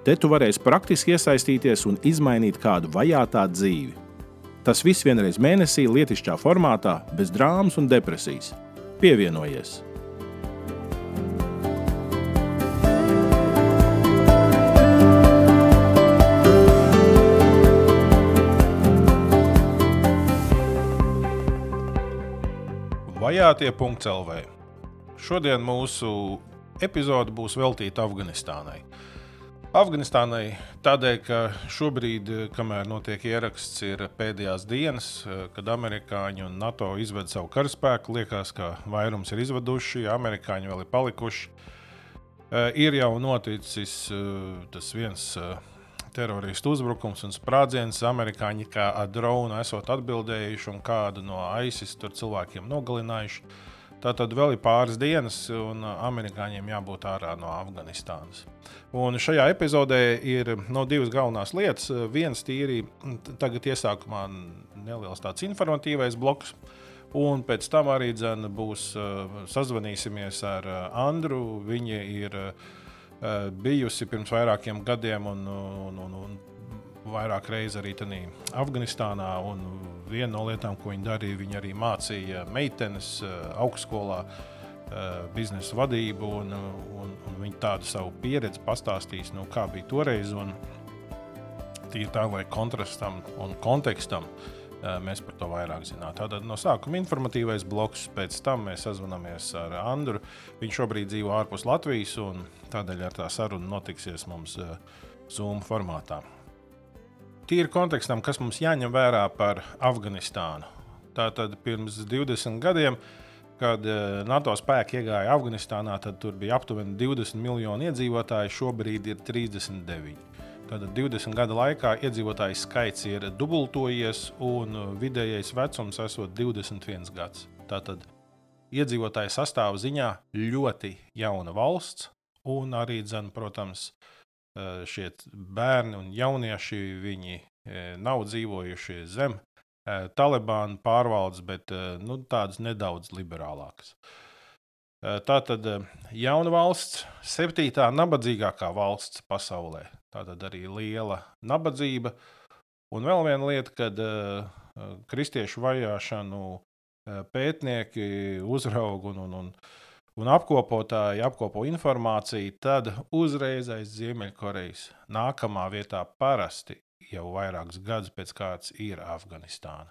Te tu varēsi praktiski iesaistīties un izmainīt kādu vajātā dzīvi. Tas viss vienreiz mēnesī, lietišķā formātā, bez drāmas un depresijas. Pievienojies! Vajātie.CLV. Šodien mūsu epizode būs veltīta Afganistānai. Afganistānai tādēļ, ka šobrīd, kamēr notiek ieraksts, ir pēdējās dienas, kad amerikāņi un NATO izved savu karaspēku. Liekas, ka vairums ir izveduši, amerikāņi vēl ir palikuši. Eh, ir jau noticis eh, tas viens eh, teroristu uzbrukums un sprādziens. Amerikāņi kā ar dronu esot atbildējuši un kādu no ISIS cilvēkiem nogalinājuši. Tā tad vēl ir pāris dienas, un amerikāņiem jābūt ārā no Afganistānas. Un šajā epizodē ir no divas galvenās lietas. Viens tīri tagad iesākumā neliels tāds informatīvais bloks. Un pēc tam arī dzen, būs sazvanīsimies ar Andru. Viņa ir bijusi pirms vairākiem gadiem un, un, un, un vairāk reizes arī Afganistānā. Viena no lietām, ko viņi darīja, viņi arī mācīja meitenes augstskolā biznesa vadību. Un, un, un viņi tādu savu pieredzi pastāstīs, nu, kā bija toreiz. Tīri tā, lai kontrastam un kontekstam eh, mēs par to vairāk zinātu. Tātad no sākuma informatīvais bloks, pēc tam mēs sazvanāmies ar Andru. Viņš šobrīd dzīvo ārpus Latvijas, un tādēļ ar tā saruna notiksies mums Zoom formātā tīri kontekstam, kas mums jāņem vērā par Afganistānu. Tātad pirms 20 gadiem, kad eh, NATO spēki iegāja Afganistānā, tad tur bija aptuveni 20 miljoni iedzīvotāji, šobrīd ir 39. Tātad 20 gadu laikā iedzīvotāju skaits ir dubultojies, un vidējais vecums esot 21 gads. Tātad iedzīvotāju sastāvā ziņā ļoti jauna valsts, un arī, dzen, protams, Eh, šie bērni un jaunieši viņi eh, nav dzīvojuši zem eh, Talibāna pārvaldes, bet nu, tādas nedaudz liberālākas. Tā tad jauna valsts, septītā nabadzīgākā valsts pasaulē. Tā tad arī liela nabadzība. Un vēl viena lieta, kad kristiešu vajāšanu pētnieki uzrauga un, un, un un apkopotāji apkopo informāciju, tad uzreiz aiz Ziemeļkorejas nākamā vietā parasti jau vairākus gadus pēc kārtas ir Afganistāna.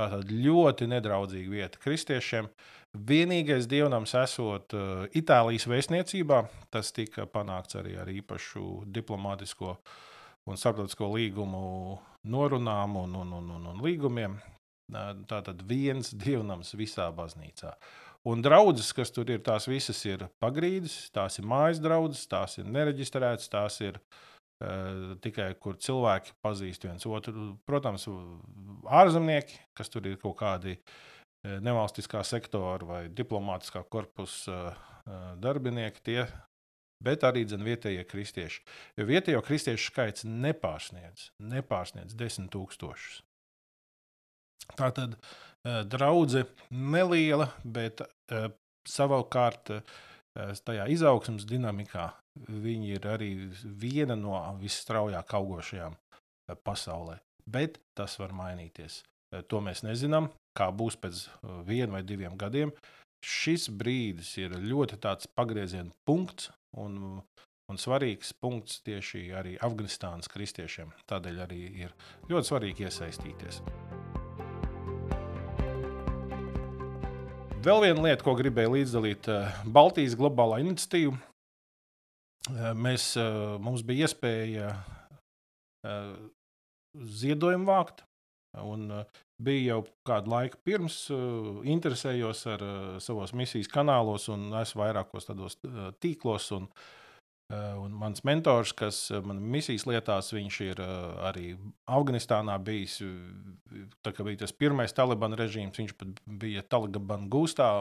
Tā tad ļoti nedraudzīga vieta kristiešiem. Vienīgais dievnams esot uh, Itālijas vēstniecībā, tas tika panākts arī ar īpašu diplomātisko un starptautisko līgumu norunām un, un, un, un, un līgumiem. Tā tad viens dievnams visā baznīcā. Un draudzes, kas tur ir, tās visas ir pagrīdes, tās ir mājas draudzes, tās ir nereģistrētas, tās ir tikai kur cilvēki pazīst viens otru. Protams, ārzemnieki, kas tur ir kaut kādi uh, nevalstiskā sektora vai diplomātiskā korpusa uh, darbinieki, tie, bet arī dzen, vietējie kristieši. Jo vietējo kristiešu skaits nepārsniedz, nepārsniedz desmit tūkstošus. Tā tad draudzene neliela, bet savukārt tajā izaugsmas dinamikā viņi ir arī viena no visstraujāk augošajām uh, pasaulē. Bet tas var mainīties. Uh, to mēs nezinām, kā būs pēc uh, viena vai diviem gadiem. Šis brīdis ir ļoti pagrieziena punkts un, un svarīgs punkts tieši arī Afganistānas kristiešiem. Tādēļ arī ir ļoti svarīgi iesaistīties. Vēl viena lieta, ko gribēju līdzdalīt, eh, Baltijas globālā iniciatīva. Eh, mēs, eh, mums bija iespēja ziedojumu vākt. Un bija jau kādu laiku pirms, interesējos ar savos misijas kanālos, un esmu vairākos tādos tīklos. Un, Un mans mentors, kas man misijas lietās, viņš ir arī Afganistānā bijis. Tā kā bija tas pirmais Taliban režīms, viņš pat bija Taliban gūstā.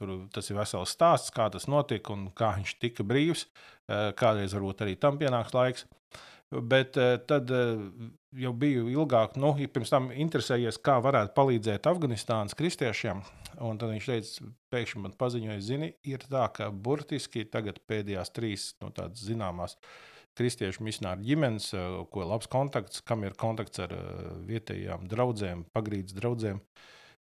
Tur tas ir vesels stāsts, kā tas notika un kā viņš tika brīvs. Kādreiz varbūt arī tam pienāks laiks. Bet tad jau biju ilgāk, nu, pirms tam interesējies, kā varētu palīdzēt Afganistānas kristiešiem. Un tad viņš teica, pēkšņi man paziņoja, zini, ir tā, ka burtiski tagad pēdējās trīs no nu, tādas zināmās kristiešu misionāru ģimenes, eh, ko labs kontakts, kam ir kontakts ar eh, vietējām draugiem, pagrīdes draugiem.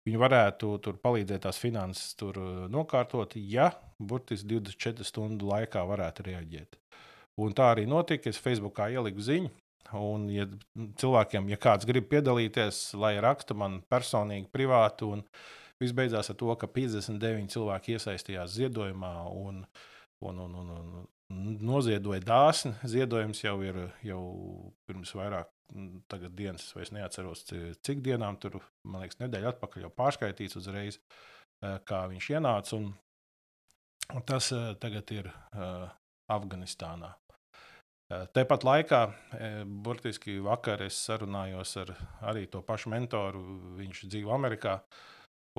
Viņi varētu tur palīdzēt tās finanses tur eh, nokārtot, ja burtiski 24 stundu laikā varētu reaģēt. Un tā arī notika. Es Facebookā ieliku ziņu, Un, ja cilvēkiem, ja kāds grib piedalīties, lai raksta man personīgi, privāti, un Viss beidzās ar to, ka 59 cilvēki iesaistījās ziedojumā un, un, un, un, un noziedoja dāsni. Ziedojums jau ir jau pirms vairāk dienas, es vairs neatceros, cik dienām tur, man liekas, nedēļa atpakaļ jau pārskaitīts uzreiz, kā viņš ienāca. Un, un tas tagad ir uh, Afganistānā. Tāpat laikā, burtiski vakar es sarunājos ar arī to pašu mentoru. Viņš dzīvo Amerikā.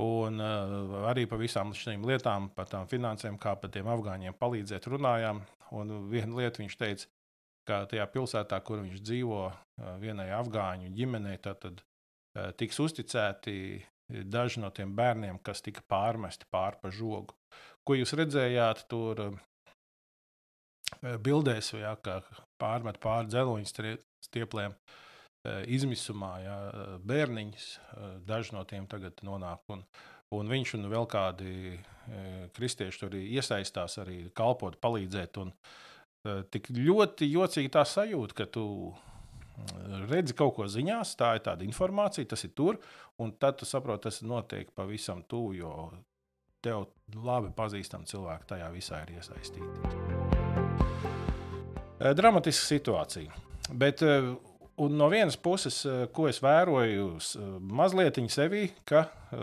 Un arī par visām šīm lietām, par tām finansēm, kā par tiem afgāņiem palīdzēt, runājām. Un viena lieta viņš teica, ka tajā pilsētā, kur viņš dzīvo, uh, vienai afgāņu ģimenei, tad, uh, tiks uzticēti daži no tiem bērniem, kas tika pārmesti pāri pa žogu. Ko jūs redzējāt tur uh, bildēs, ja, kā pārmet pāri? Uh, Eh, izmisumā, ja, bērniņus, daži no tiem tagad nonāk. Un, un viņš un vēl kādi kristieši tur iesaistās arī kalpot, palīdzēt. Un, tik ļoti jocīgi tā sajūta, ka tu redzi kaut ko ziņās, tā ir tāda informācija, tas ir tur, un tad tu saproti, tas notiek pavisam tuvu, jo tev labi pazīstami cilvēki tajā visā ir iesaistīti. Dramatiska situācija. Bet Un no vienas puses, eh, ko es vēroju, eh, mazliet sevi, ka eh,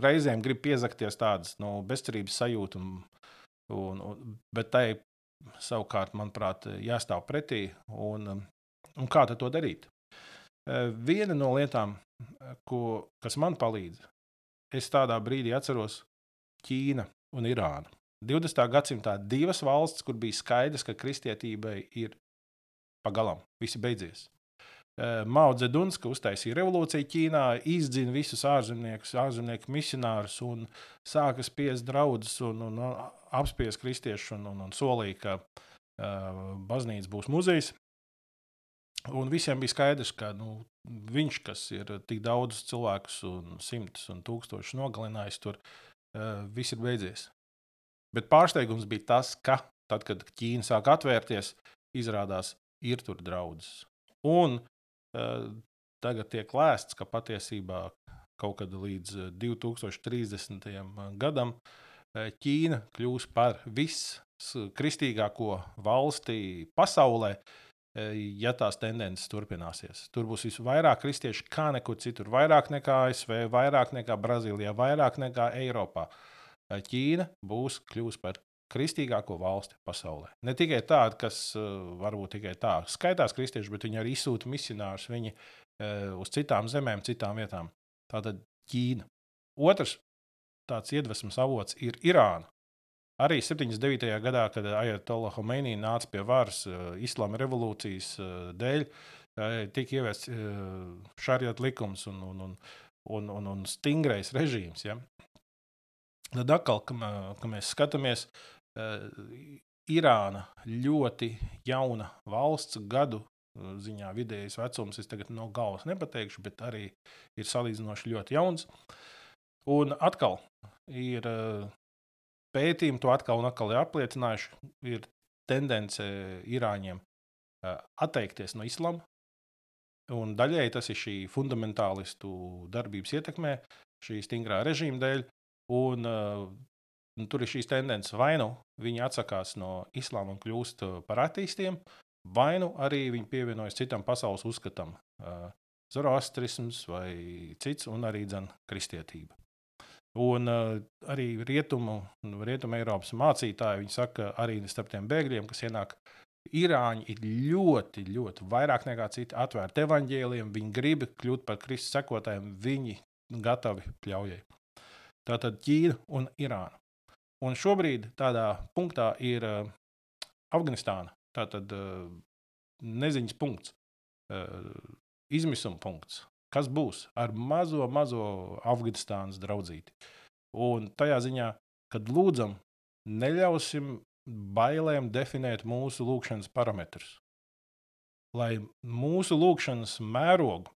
reizēm grib piezakties tādas nu, bezcerības sajūtas, un, un, un, bet tai savukārt, manuprāt, jāstāv pretī. Un, un kā to darīt? Viena no lietām, ko, kas man palīdz, es tādā brīdī atceros Ķīna un Irāna. 20. gadsimtā divas valstis, kur bija skaidrs, ka kristietībai ir pagalam, viss beidzies. Eh, Mao Zeduns, ka uztaisīja revolūciju Ķīnā, izdzina visus ārzemniekus, ārzemnieku misionārus un sāka spiest draudus un, un, un apspiest kristiešus un, un, un solīja, ka uh, baznīca būs muzejs. Un visiem bija skaidrs, ka nu, viņš, kas ir tik daudz cilvēkus un simtus un tūkstošus nogalinājis, tur uh, viss ir beidzies. Bet pārsteigums bija tas, ka tad, kad Ķīna sāk atvērties, izrādās, ir tur draudzes. Un tagad tiek lēsts, ka patiesībā kaut kad līdz 2030. gadam Ķīna kļūs par viskristīgāko valsti pasaulē, ja tās tendences turpināsies. Tur būs visvairāk kristiešu kā nekur citur, vairāk nekā ASV, vairāk nekā Brazīlijā, vairāk nekā Eiropā. Ķīna būs kļuvusi par kristīgāko valsti pasaulē. Ne tikai tāda, kas uh, varbūt tikai tā skaitās kristieši, bet viņi arī izsūta misionārus viņi, uh, uz citām zemēm, citām vietām. Tātad Ķīna. Otrs tāds iedvesmas avots ir Irāna. Arī 79. gadā, kad Ajatola Homeini nāca pie varas uh, Islāma revolūcijas uh, dēļ, uh, tika ieviests uh, šāriet likums un, un, un, un, un, un stingrais režīms. Ja? Tad atkal, kad mēs skatāmies, Irāna ļoti jauna valsts, gadu ziņā vidējais vecums, es tagad no galvas nepateikšu, bet arī ir salīdzinoši ļoti jauns. Un atkal ir pētījumi, to atkal un atkal ir apliecinājuši, ir tendence Irāņiem atteikties no islāma. Un daļēji tas ir šī fundamentālistu darbības ietekmē, šī stingrā režīma dēļ. Un Un tur ir šīs tendences. Vai nu viņi atsakās no islāma un kļūst uh, par ateistiem, vai nu arī viņi pievienojas citam pasaules uzskatam, uh, zoroastrisms vai cits, un arī dzan, kristietība. Un uh, arī rietumu, rietumu Eiropas mācītāji saka, ka arī starp tiem bēgļiem, kas ienāk, Irāņi ir ļoti, ļoti vairāk nekā citi atvērti evaņģēliem. Viņi grib kļūt par Kristus sekotājiem, viņi gatavi pļaujai. Tātad Ķīna un Irāna. Un šobrīd tādā punktā ir uh, Afganistāna. Tātad uh, neziņas punkts, uh, izmisuma punkts. Kas būs ar mazo, mazo Afganistānas draudzīti? Un tajā ziņā, kad lūdzam, neļausim bailēm definēt mūsu lūkšanas parametrus. Lai mūsu lūkšanas mērogu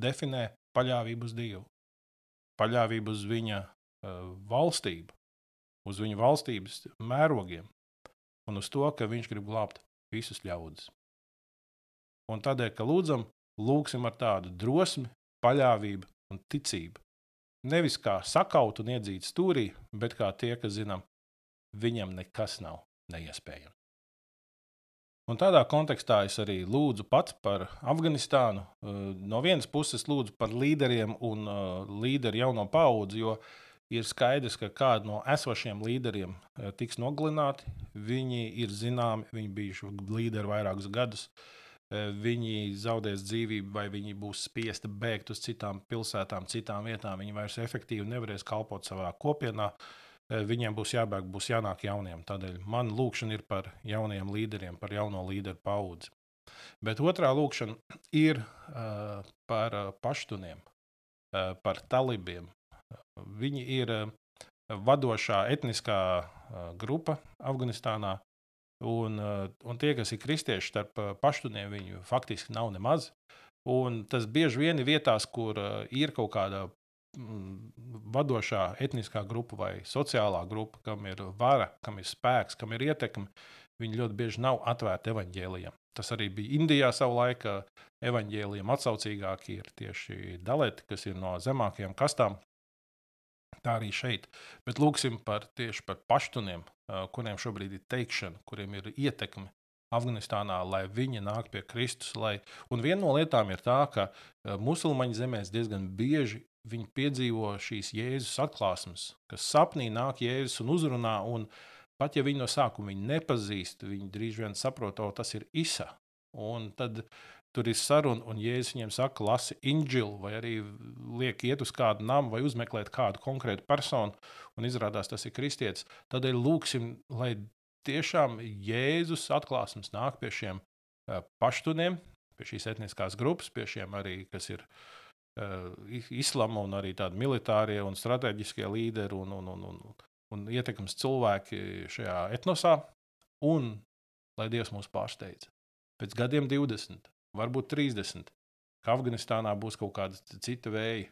definē paļāvību uz Dievu, paļāvību uz Viņa uh, valstību, uz Viņa valstības mērogiem un uz to, ka Viņš grib glābt visus ļaudis. Un tādēļ, ka lūdzam, lūgsim ar tādu drosmi, paļāvību un ticību. Nevis kā sakaut un iedzīt stūrī, bet kā tie, kas zinām, viņam nekas nav neiespējams. Un tādā kontekstā es arī lūdzu pats par Afganistānu. Eh, no vienas puses, lūdzu par līderiem un eh, līderu jauno paudzi, jo ir skaidrs, ka kādi no esošiem līderiem eh, tiks nogalināti. Viņi ir zināmi, viņi bijuši līderi vairākus gadus. Viņi zaudēs dzīvību, vai viņi būs spiesti bēgt uz citām pilsētām, citām vietām. Viņi vairs efektīvi nevarēs kalpot savā kopienā. Eh, viņiem būs jābēg, būs jānāk jauniem. Tādēļ man lūkšana ir par jauniem līderiem, par jauno līderu paudzi. Bet otrā lūkšana ir uh, par paštuniem, uh, par talibiem. Viņi ir uh, vadošā etniskā uh, grupa Afganistānā. Un, uh, un tie, kas ir kristieši starp paštuniem, viņu faktiski nav nemaz. Un tas bieži vien ir vietās, kur ir kaut kāda Mm, vadošā etniskā grupa vai sociālā grupa, kam ir vara, kam ir spēks, kam ir ietekme, viņi ļoti bieži nav atvērti evaņģēlijam. Tas arī bija Indijā savulaik. Evanģēlijam atsaucīgākie ir tieši dalēti, kas ir no zemākajām kastām. Tā arī šeit. Bet lūksim par tieši par paštuniem, kuriem šobrīd ir teikšana, kuriem ir ietekme Afganistānā, lai viņi nāk pie Kristus. Lai... Un viena no lietām ir tā, ka musulmaņu zemēs diezgan bieži viņi piedzīvo šīs Jēzus atklāsmes, kas sapnī nāk Jēzus un uzrunā. Un pat ja viņi no sākuma viņu nepazīst, viņi drīz vien saprot, ka tas ir Isa. Un tad tur ir saruna, un Jēzus viņiem saka, lasi inģilu, vai arī liek iet uz kādu namu, vai uzmeklēt kādu konkrētu personu, un izrādās tas ir kristietis. Tādēļ lūksim, lai tiešām Jēzus atklāsmes nāk pie šiem paštuniem, pie šīs etniskās grupas, pie šiem arī, kas ir Uh, islama un arī tādi militārie un strateģiskie līderi un, un, un, un, un ietekmes cilvēki šajā etnosā. Un lai Dievs mūs pārsteidz. Pēc gadiem 20, varbūt 30, ka Afganistānā būs kaut kāda cita vēja,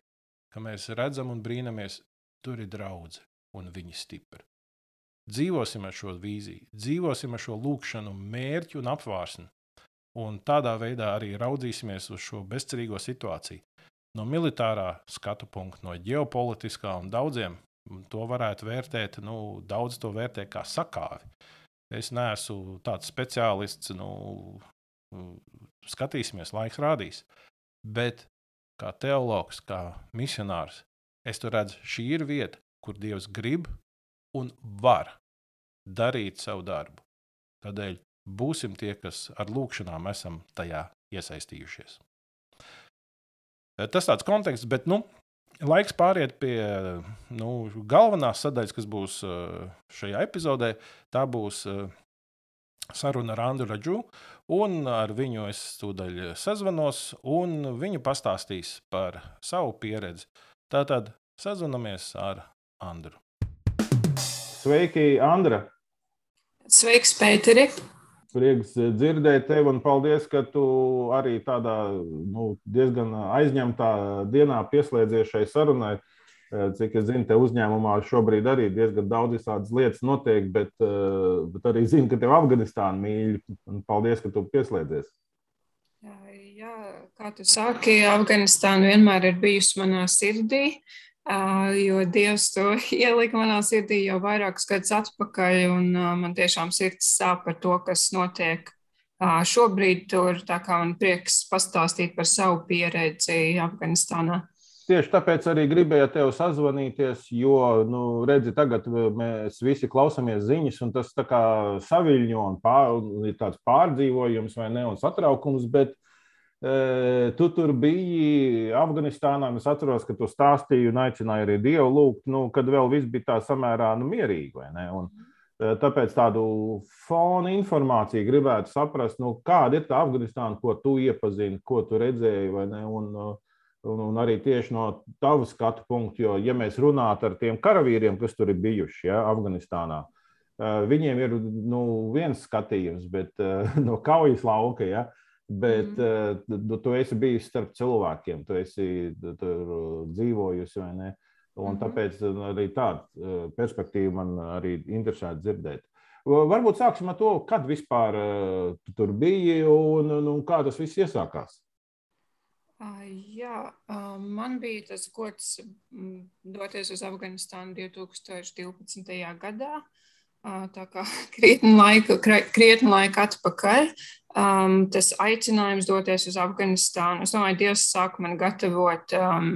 ka mēs redzam un brīnamies, tur ir draugi un viņi stipri. Dzīvosim ar šo vīziju, dzīvosim ar šo lūkšanu, mērķu un apvārsni. Un tādā veidā arī raudzīsimies uz šo bezcerīgo situāciju no militārā skatu punkta, no ģeopolitiskā un daudziem to varētu vērtēt, nu, daudz to vērtē kā sakāvi. Es neesmu tāds speciālists, nu, skatīsimies, laiks rādīs. Bet kā teologs, kā misionārs, es tur redzu, šī ir vieta, kur Dievs grib un var darīt savu darbu. Tādēļ būsim tie, kas ar lūgšanām esam tajā iesaistījušies. Tas tāds konteksts, bet nu, laiks pāriet pie nu, galvenās sadaļas, kas būs šajā epizodē. Tā būs saruna ar Andru Radžu, un ar viņu es tūdaļ sazvanos, un viņa pastāstīs par savu pieredzi. Tātad sazvanamies ar Andru. Sveiki, Andra! Sveiks, Pēteri! Prieks dzirdēt tevi un paldies, ka tu arī tādā nu, diezgan aizņemtā dienā pieslēdzies šai sarunai. Cik es zinu, te uzņēmumā šobrīd arī diezgan daudz visādas lietas notiek, bet, bet arī zinu, ka tev Afganistāna mīļ. Paldies, ka tu pieslēdzies. Jā, kā tu saki, Afganistāna vienmēr ir bijusi manā sirdī. Uh, jo Dievs to ielika manā sirdī jau vairākus gadus atpakaļ, un man tiešām sirds sāp par to, kas notiek šobrīd tur. Tā kā man prieks pastāstīt par savu pieredzi Afganistānā. Tieši tāpēc arī gribēju tev sazvanīties, jo, nu, redzi, tagad mēs visi klausāmies ziņas, un tas tā kā saviļņo un pār, ir tāds pārdzīvojums vai ne, un satraukums, bet e, tu tur biji Afganistānā, es atceros, ka tu stāstīji un aicināji arī Dievu lūgt, nu, kad vēl viss bija tā samērā nu, mierīgi? Un, e, Tāpēc tādu fona informāciju gribētu saprast, nu, kāda ir tā Afganistāna, ko tu iepazini, ko tu redzēji? Un, uh, Un, un arī tieši no tava skatu punkta, jo, ja mēs runājam ar tiem karavīriem, kas tur ir bijuši ja, Afganistānā, eh, viņiem ir nu, viens skatījums, bet eh, no kaujas lauka. Ja, Bet mm. uh, tu esi bijis starp cilvēkiem, tu esi tur dzīvojusi vai ne. Un -hmm. tāpēc arī tāda perspektīva man arī interesē dzirdēt. Varbūt sāksim ar to, kad vispār tu tur biji un, un, un kā tas viss iesākās. Jā, man bija tas gods doties uz Afganistānu 2012. gadā. Tā kā krietni laika, krietni laika atpakaļ. Um, tas aicinājums doties uz Afganistānu. Es domāju, Dievs sāka man gatavot um,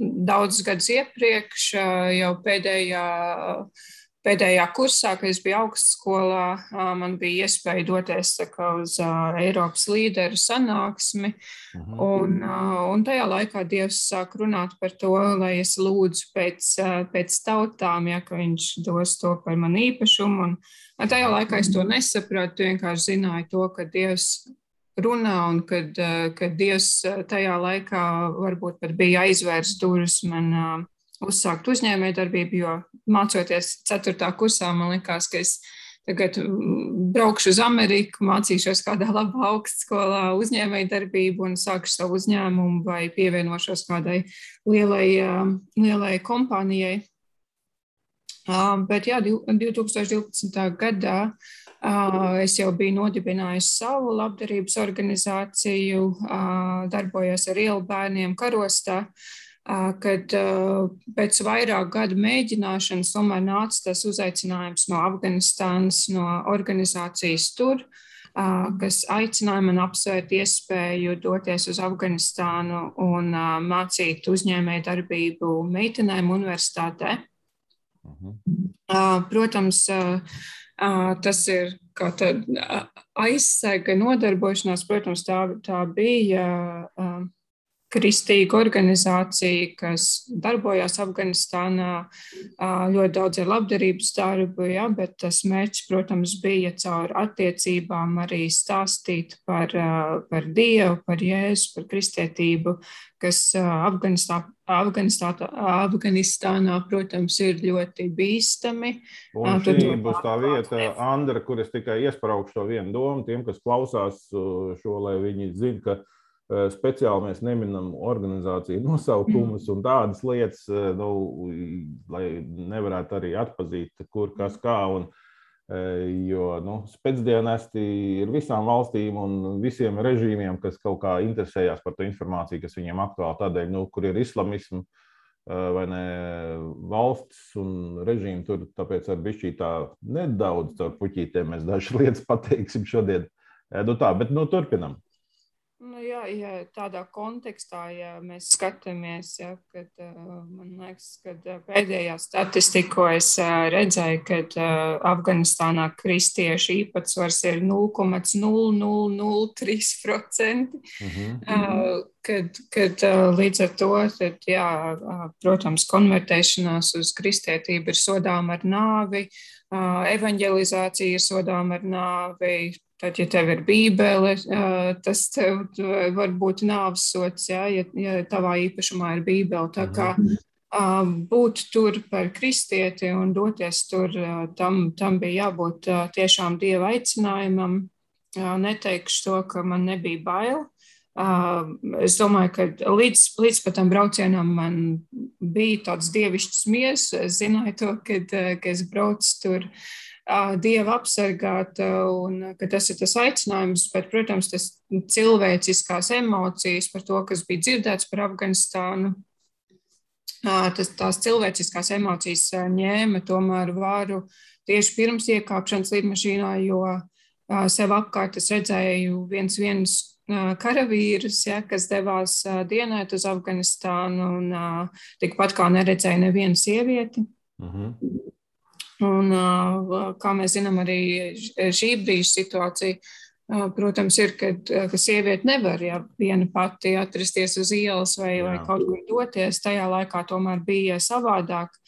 daudzus gadus iepriekš, jau pēdējā uh, pēdējā kursā, kad es biju augstskolā, man bija iespēja doties uz Eiropas līderu sanāksmi. Mhm. Un, un tajā laikā Dievs sāk runāt par to, lai es lūdzu pēc, pēc tautām, ja viņš dos to par manu īpašumu. Un tajā laikā es to nesapratu, vienkārši zināju to, ka Dievs runā, un kad, kad Dievs tajā laikā varbūt pat bija aizvērs durvis man uzsākt uzņēmējdarbību, jo mācoties 4. kursā, man liekas, ka es tagad mm, braukšu uz Ameriku, mācīšos kādā labā augstskolā uzņēmējdarbību un sākšu savu uzņēmumu vai pievienošos kādai lielai, lielai kompānijai. Bet jā, 2012. gadā es jau biju nodibinājusi savu labdarības organizāciju, darbojos ar ielu bērniem karostā kad pēc vairāk gadu mēģināšanas tomēr nāca tas uzaicinājums no Afganistānas, no organizācijas tur, kas aicināja man apsvērt iespēju doties uz Afganistānu un mācīt uzņēmēju darbību meitenēm universitātē. Mhm. Protams, tas ir aizsega nodarbošanās, protams, tā, tā bija kristīga organizācija, kas darbojās Afganistānā, ļoti daudz ir labdarības darbu, ja, bet tas mērķis, protams, bija caur attiecībām arī stāstīt par, par Dievu, par Jēzu, par kristietību, kas Afganistā, Afganistā, Afganistānā, protams, ir ļoti bīstami. Un šī būs tā vieta, Andra, kur es tikai iespraukšu to vienu domu tiem, kas klausās šo, lai viņi Eh, speciāli mēs neminam organizāciju nosaukumus un tādas lietas, eh, nu, lai nevarētu arī atpazīt, kur kas kā. Un, eh, jo nu, spēcdienesti ir visām valstīm un visiem režīmiem, kas kaut kā interesējās par to informāciju, kas viņiem aktuāli tādēļ, nu, kur ir islamisms vai ne valsts un režīmi tur. Tāpēc ar bišķī tā nedaudz caur puķītēm mēs dažas lietas pateiksim šodien. Nu tā, bet nu, turpinam. Nu, jā, ja tādā kontekstā, ja mēs skatāmies, ja, kad man liekas, ka pēdējā statistika, ko es redzēju, kad Afganistānā kristiešu īpatsvars ir 0,0003%. Mm -hmm. Kad, kad līdz ar to, tad, jā, protams, konvertēšanās uz kristietību ir sodām ar nāvi, evanģelizācija ir sodām ar nāvi, Tad, ja tev ir bībele, tas tev var būt nāves sots, ja, ja, ja tavā īpašumā ir bībele. Tā kā būt tur par kristieti un doties tur, tam, tam bija jābūt tiešām dieva aicinājumam. Neteikšu to, ka man nebija bail. Es domāju, ka līdz, līdz tam braucienam man bija tāds dievišķs miesas. Es zināju to, kad, kad es braucu tur. Uh, Dievu apsargāt, un ka tas ir tas aicinājums, bet, protams, tas cilvēciskās emocijas par to, kas bija dzirdēts par Afganistānu, tas, tās cilvēciskās emocijas ņēma tomēr varu tieši pirms iekāpšanas lidmašīnā, jo sev apkārt es redzēju viens, viens karavīrus, ja, kas devās dienēt uz Afganistānu un tikpat kā neredzēja nevienu sievieti. Uh mhm. -huh. Un, kā mēs zinām, arī šī brīža situācija, protams, ir, ka, ka sieviete nevar ja, viena pati atrasties uz ielas vai, Jā. vai kaut kur doties. Tajā laikā tomēr bija savādāk.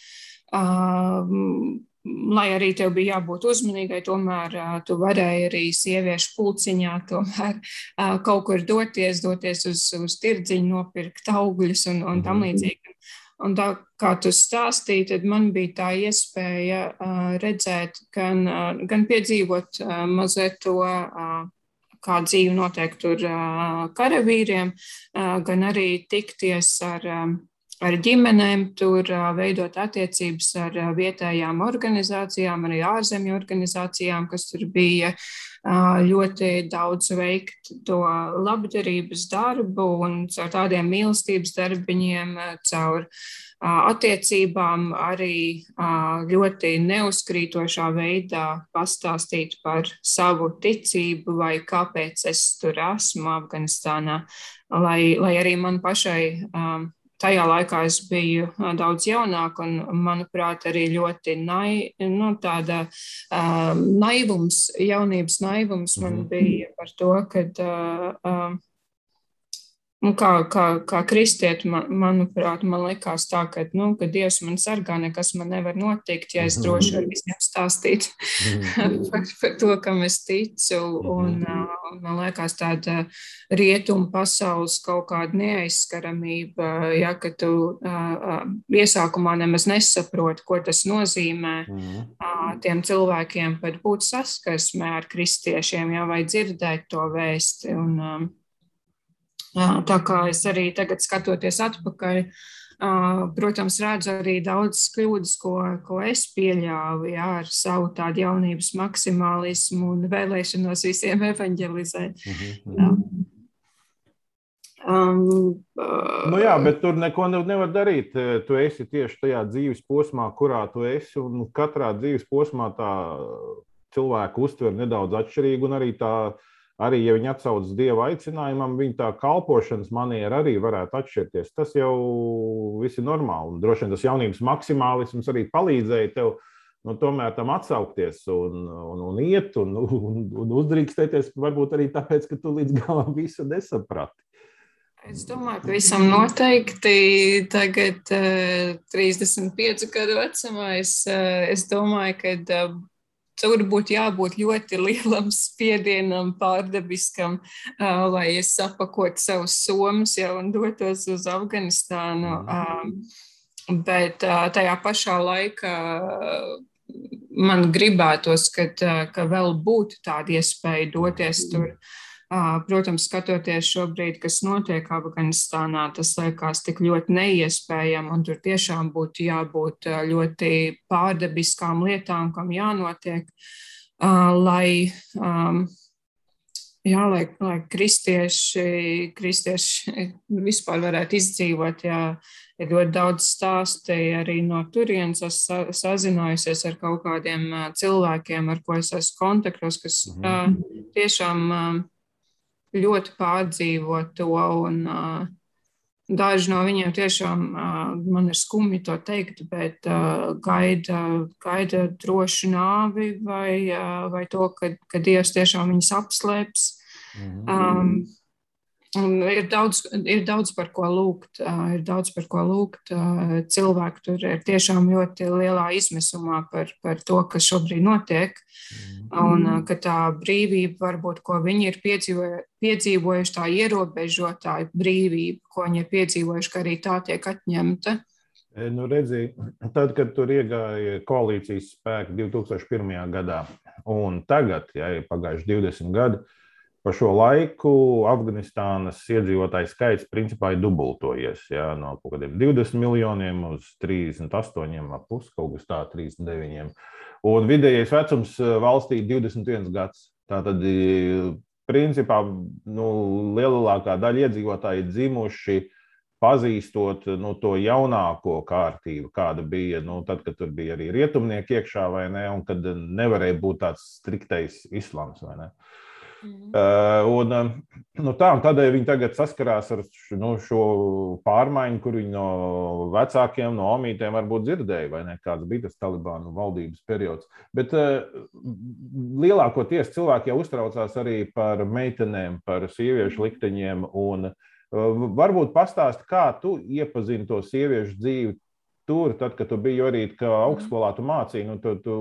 Uh, lai arī tev bija jābūt uzmanīgai, tomēr tu varēji arī sieviešu pulciņā tomēr kaut kur doties, doties uz, uz tirdziņu, nopirkt augļus un, un tam mhm. līdzīgi. Un tā kā tu stāstīji, tad man bija tā iespēja uh, redzēt, gan, uh, gan piedzīvot uh, mazliet to, uh, kā dzīve notiek tur uh, karavīriem, uh, gan arī tikties ar. Um, ar ģimenēm, tur veidot attiecības ar vietējām organizācijām, arī ārzemju organizācijām, kas tur bija ļoti daudz veikt to labdarības darbu un caur tādiem mīlestības darbiņiem, caur attiecībām arī ļoti neuzkrītošā veidā pastāstīt par savu ticību vai kāpēc es tur esmu Afganistānā, lai, lai arī man pašai tajā laikā es biju daudz jaunāka un, manuprāt, arī ļoti nai, nu, tāda uh, naivums, jaunības naivums man mhm. bija par to, ka uh, uh, Un kā, kā, kā kristieti, man, manuprāt, man likās tā, ka, nu, ka Dievs man sargā, nekas man nevar notikt, ja es mhm. droši varu visiem stāstīt mhm. par, par to, kam es ticu. Un, uh, man liekas, tāda rietuma pasaules kaut kāda neaizskaramība, ja, ka tu uh, iesākumā nemaz nesaproti, ko tas nozīmē uh, tiem cilvēkiem pat būt saskarsmē ar kristiešiem, ja, vai dzirdēt to vēsti. Un, um, Tā kā es arī tagad skatoties atpakaļ, protams, redzu arī daudz kļūdas, ko, ko es pieļāvu jā, ar savu tādu jaunības maksimālismu un vēlēšanos visiem evanģelizēt. Mm -hmm. Um, uh, nu jā, bet tur neko nevar darīt. Tu esi tieši tajā dzīves posmā, kurā tu esi. Katrā dzīves posmā tā cilvēka uztver nedaudz atšķirīgi, un arī tā arī, ja viņi atsaucas dieva aicinājumam, viņa tā kalpošanas maniera arī varētu atšķirties. Tas jau viss ir normāli. Un droši vien tas jaunības maksimālisms arī palīdzēja tev nu, tomēr tam atsaukties un, un, un iet un, un, un uzdrīkstēties. Varbūt arī tāpēc, ka tu līdz galam visu nesaprati. Es domāju, ka visam noteikti tagad, uh, 35 gadu vecumā, es, uh, es domāju, ka uh, Tur būtu jābūt ļoti lielam spiedienam, pārdabiskam, uh, lai es sapakotu savus somas jau un dotos uz Afganistānu. Uh, bet uh, tajā pašā laikā man gribētos, ka, ka vēl būtu tāda iespēja doties tur. Protams, skatoties šobrīd, kas notiek Afganistānā, tas liekas tik ļoti neiespējami, un tur tiešām būtu jābūt ļoti pārdabiskām lietām, kam jānotiek, lai, jā, lai, lai kristieši, kristieši vispār varētu izdzīvot. Jā, ir ļoti daudz stāstu arī no turienes. Es sazinājusies ar kaut kādiem cilvēkiem, ar ko es esmu kontaktos, kas mhm. tiešām ļoti pārdzīvo to. Un, uh, daži no viņiem tiešām man ir skumji to teikt, bet gaida, gaida drošu nāvi vai, vai to, ka, ka Dievs tiešām viņus apslēps. Mhm. Um, Un ir daudz, ir daudz par ko lūgt. Ir daudz par ko lūgt. Cilvēki tur ir tiešām ļoti lielā izmisumā par, par to, kas šobrīd notiek. Un ka tā brīvība, varbūt, ko viņi ir piedzīvojuši, tā ierobežotā brīvība, ko viņi ir piedzīvojuši, ka arī tā tiek atņemta. Nu, redzi, tad, kad tur iegāja koalīcijas spēki 2001. gadā, un tagad, ja ir pagājuši 20 gadi, Pa šo laiku Afganistānas iedzīvotāju skaits principā ir dubultojies. Jā, no kaut kādiem 20 miljoniem uz 38,5 kaut kas tāds - 39. Un vidējais vecums eh, valstī ir 21 gads. Tātad, eh, principā, nu, lielākā daļa iedzīvotāji ir dzimuši pazīstot nu, to jaunāko kārtību, kāda bija nu, tad, kad tur bija arī rietumnieki iekšā, vai ne, un kad nevarēja būt tāds striktais islāms. Uh, Mm. Un, nu, tā, un tādēļ viņi tagad saskarās ar nu, šo pārmaiņu, kur viņi no vecākiem, no omītiem varbūt dzirdēja, vai ne kāds bija tas Talibānu valdības periods. Bet uh, lielākoties cilvēki jau uztraucās arī par meitenēm, par sieviešu likteņiem. Un, varbūt pastāst, kā tu iepazini to sieviešu dzīvi tur, tad, kad tu biji arī augstskolā, tu mācīji, nu, tu, tu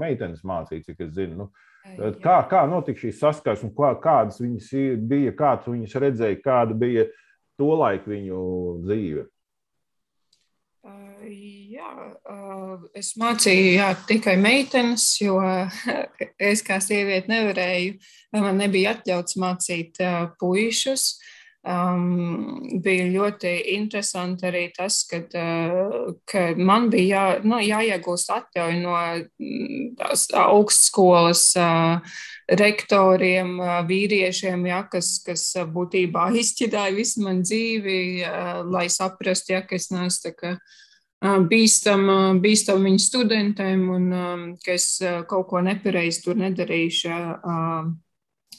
meitenes mācīji, cik es zinu. Nu, Kā, kā notika šī saskarsme, kādas viņas bija, kādas viņas redzēja, kāda bija to laiku viņu dzīve? Jā, es mācīju jā, tikai meitenes, jo es kā sieviete nevarēju, man nebija atļauts mācīt puišus. Um, bija ļoti interesanti arī tas, kad, uh, ka man bija jā, nu, jāiegūst atļauja no mm, tās augstskolas uh, rektoriem, uh, vīriešiem, ja, kas, kas būtībā izķidāja visu man dzīvi, uh, lai saprastu, ja, ka es neesmu tā kā uh, bīstam, uh, bīstam viņu studentiem un um, ka es uh, kaut ko nepareizi tur nedarīšu. Uh,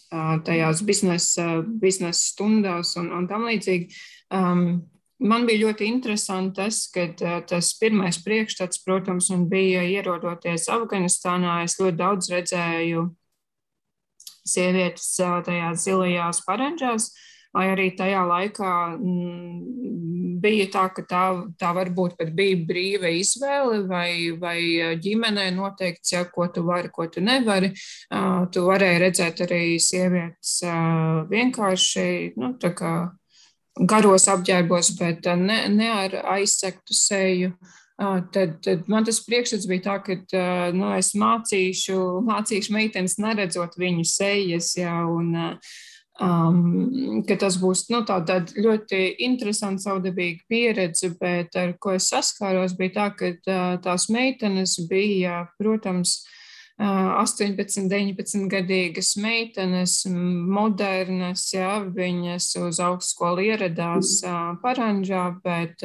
tajās biznesa, biznesa stundās un, un tam līdzīgi. Um, man bija ļoti interesanti tas, ka tas pirmais priekšstats, protams, bija ierodoties Afganistānā. Es ļoti daudz redzēju sievietes tajās zilajās paranģās. Uh, vai arī tajā laikā mm, bija tā, ka tā, tā varbūt pat bija brīva izvēle, vai, vai ģimenē noteikts, ja, ko tu vari, ko tu nevari. Tu varēji redzēt arī sievietes vienkārši, nu, garos apģērbos, bet ne, ne ar aizsektu seju. Tad, tad man tas priekšstats bija tā, ka nu, es mācīšu, mācīšu meitenes neredzot viņu sejas. Ja, un, Um, tas būs nu, tā, ļoti interesanta, saudabīga pieredze, bet ar ko es saskāros, bija tā, ka uh, tās meitenes bija, protams, 18, 19 gadīgas meitenes, modernas, jā, viņas uz augstskolu ieradās Paranžā, bet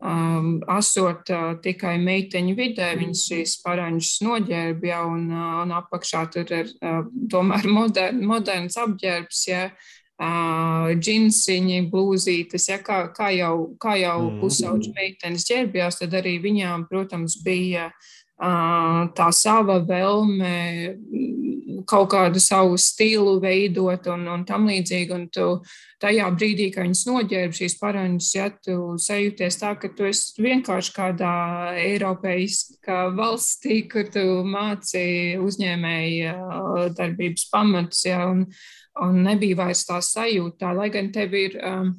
um, esot uh, tikai meiteņu vidē, viņas šīs paranģas noģērbja ja, un, un apakšā tur ir uh, tomēr modern, moderns apģērbs, ja, uh, džinsiņi, blūzītes, ja, kā, kā jau, kā jau mm. pusauģi meitenes ģērbjās, tad arī viņām, protams, bija tā sava vēlme kaut kādu savu stilu veidot un, un tam līdzīgi. Un tu tajā brīdī, kad viņas noģērb šīs paraņas, ja tu sajūties tā, ka tu esi vienkārši kādā eiropeiskā valstī, kur tu māci uzņēmēji darbības pamatus, ja, un, un nebija vairs tā sajūta, lai gan tev ir. Um,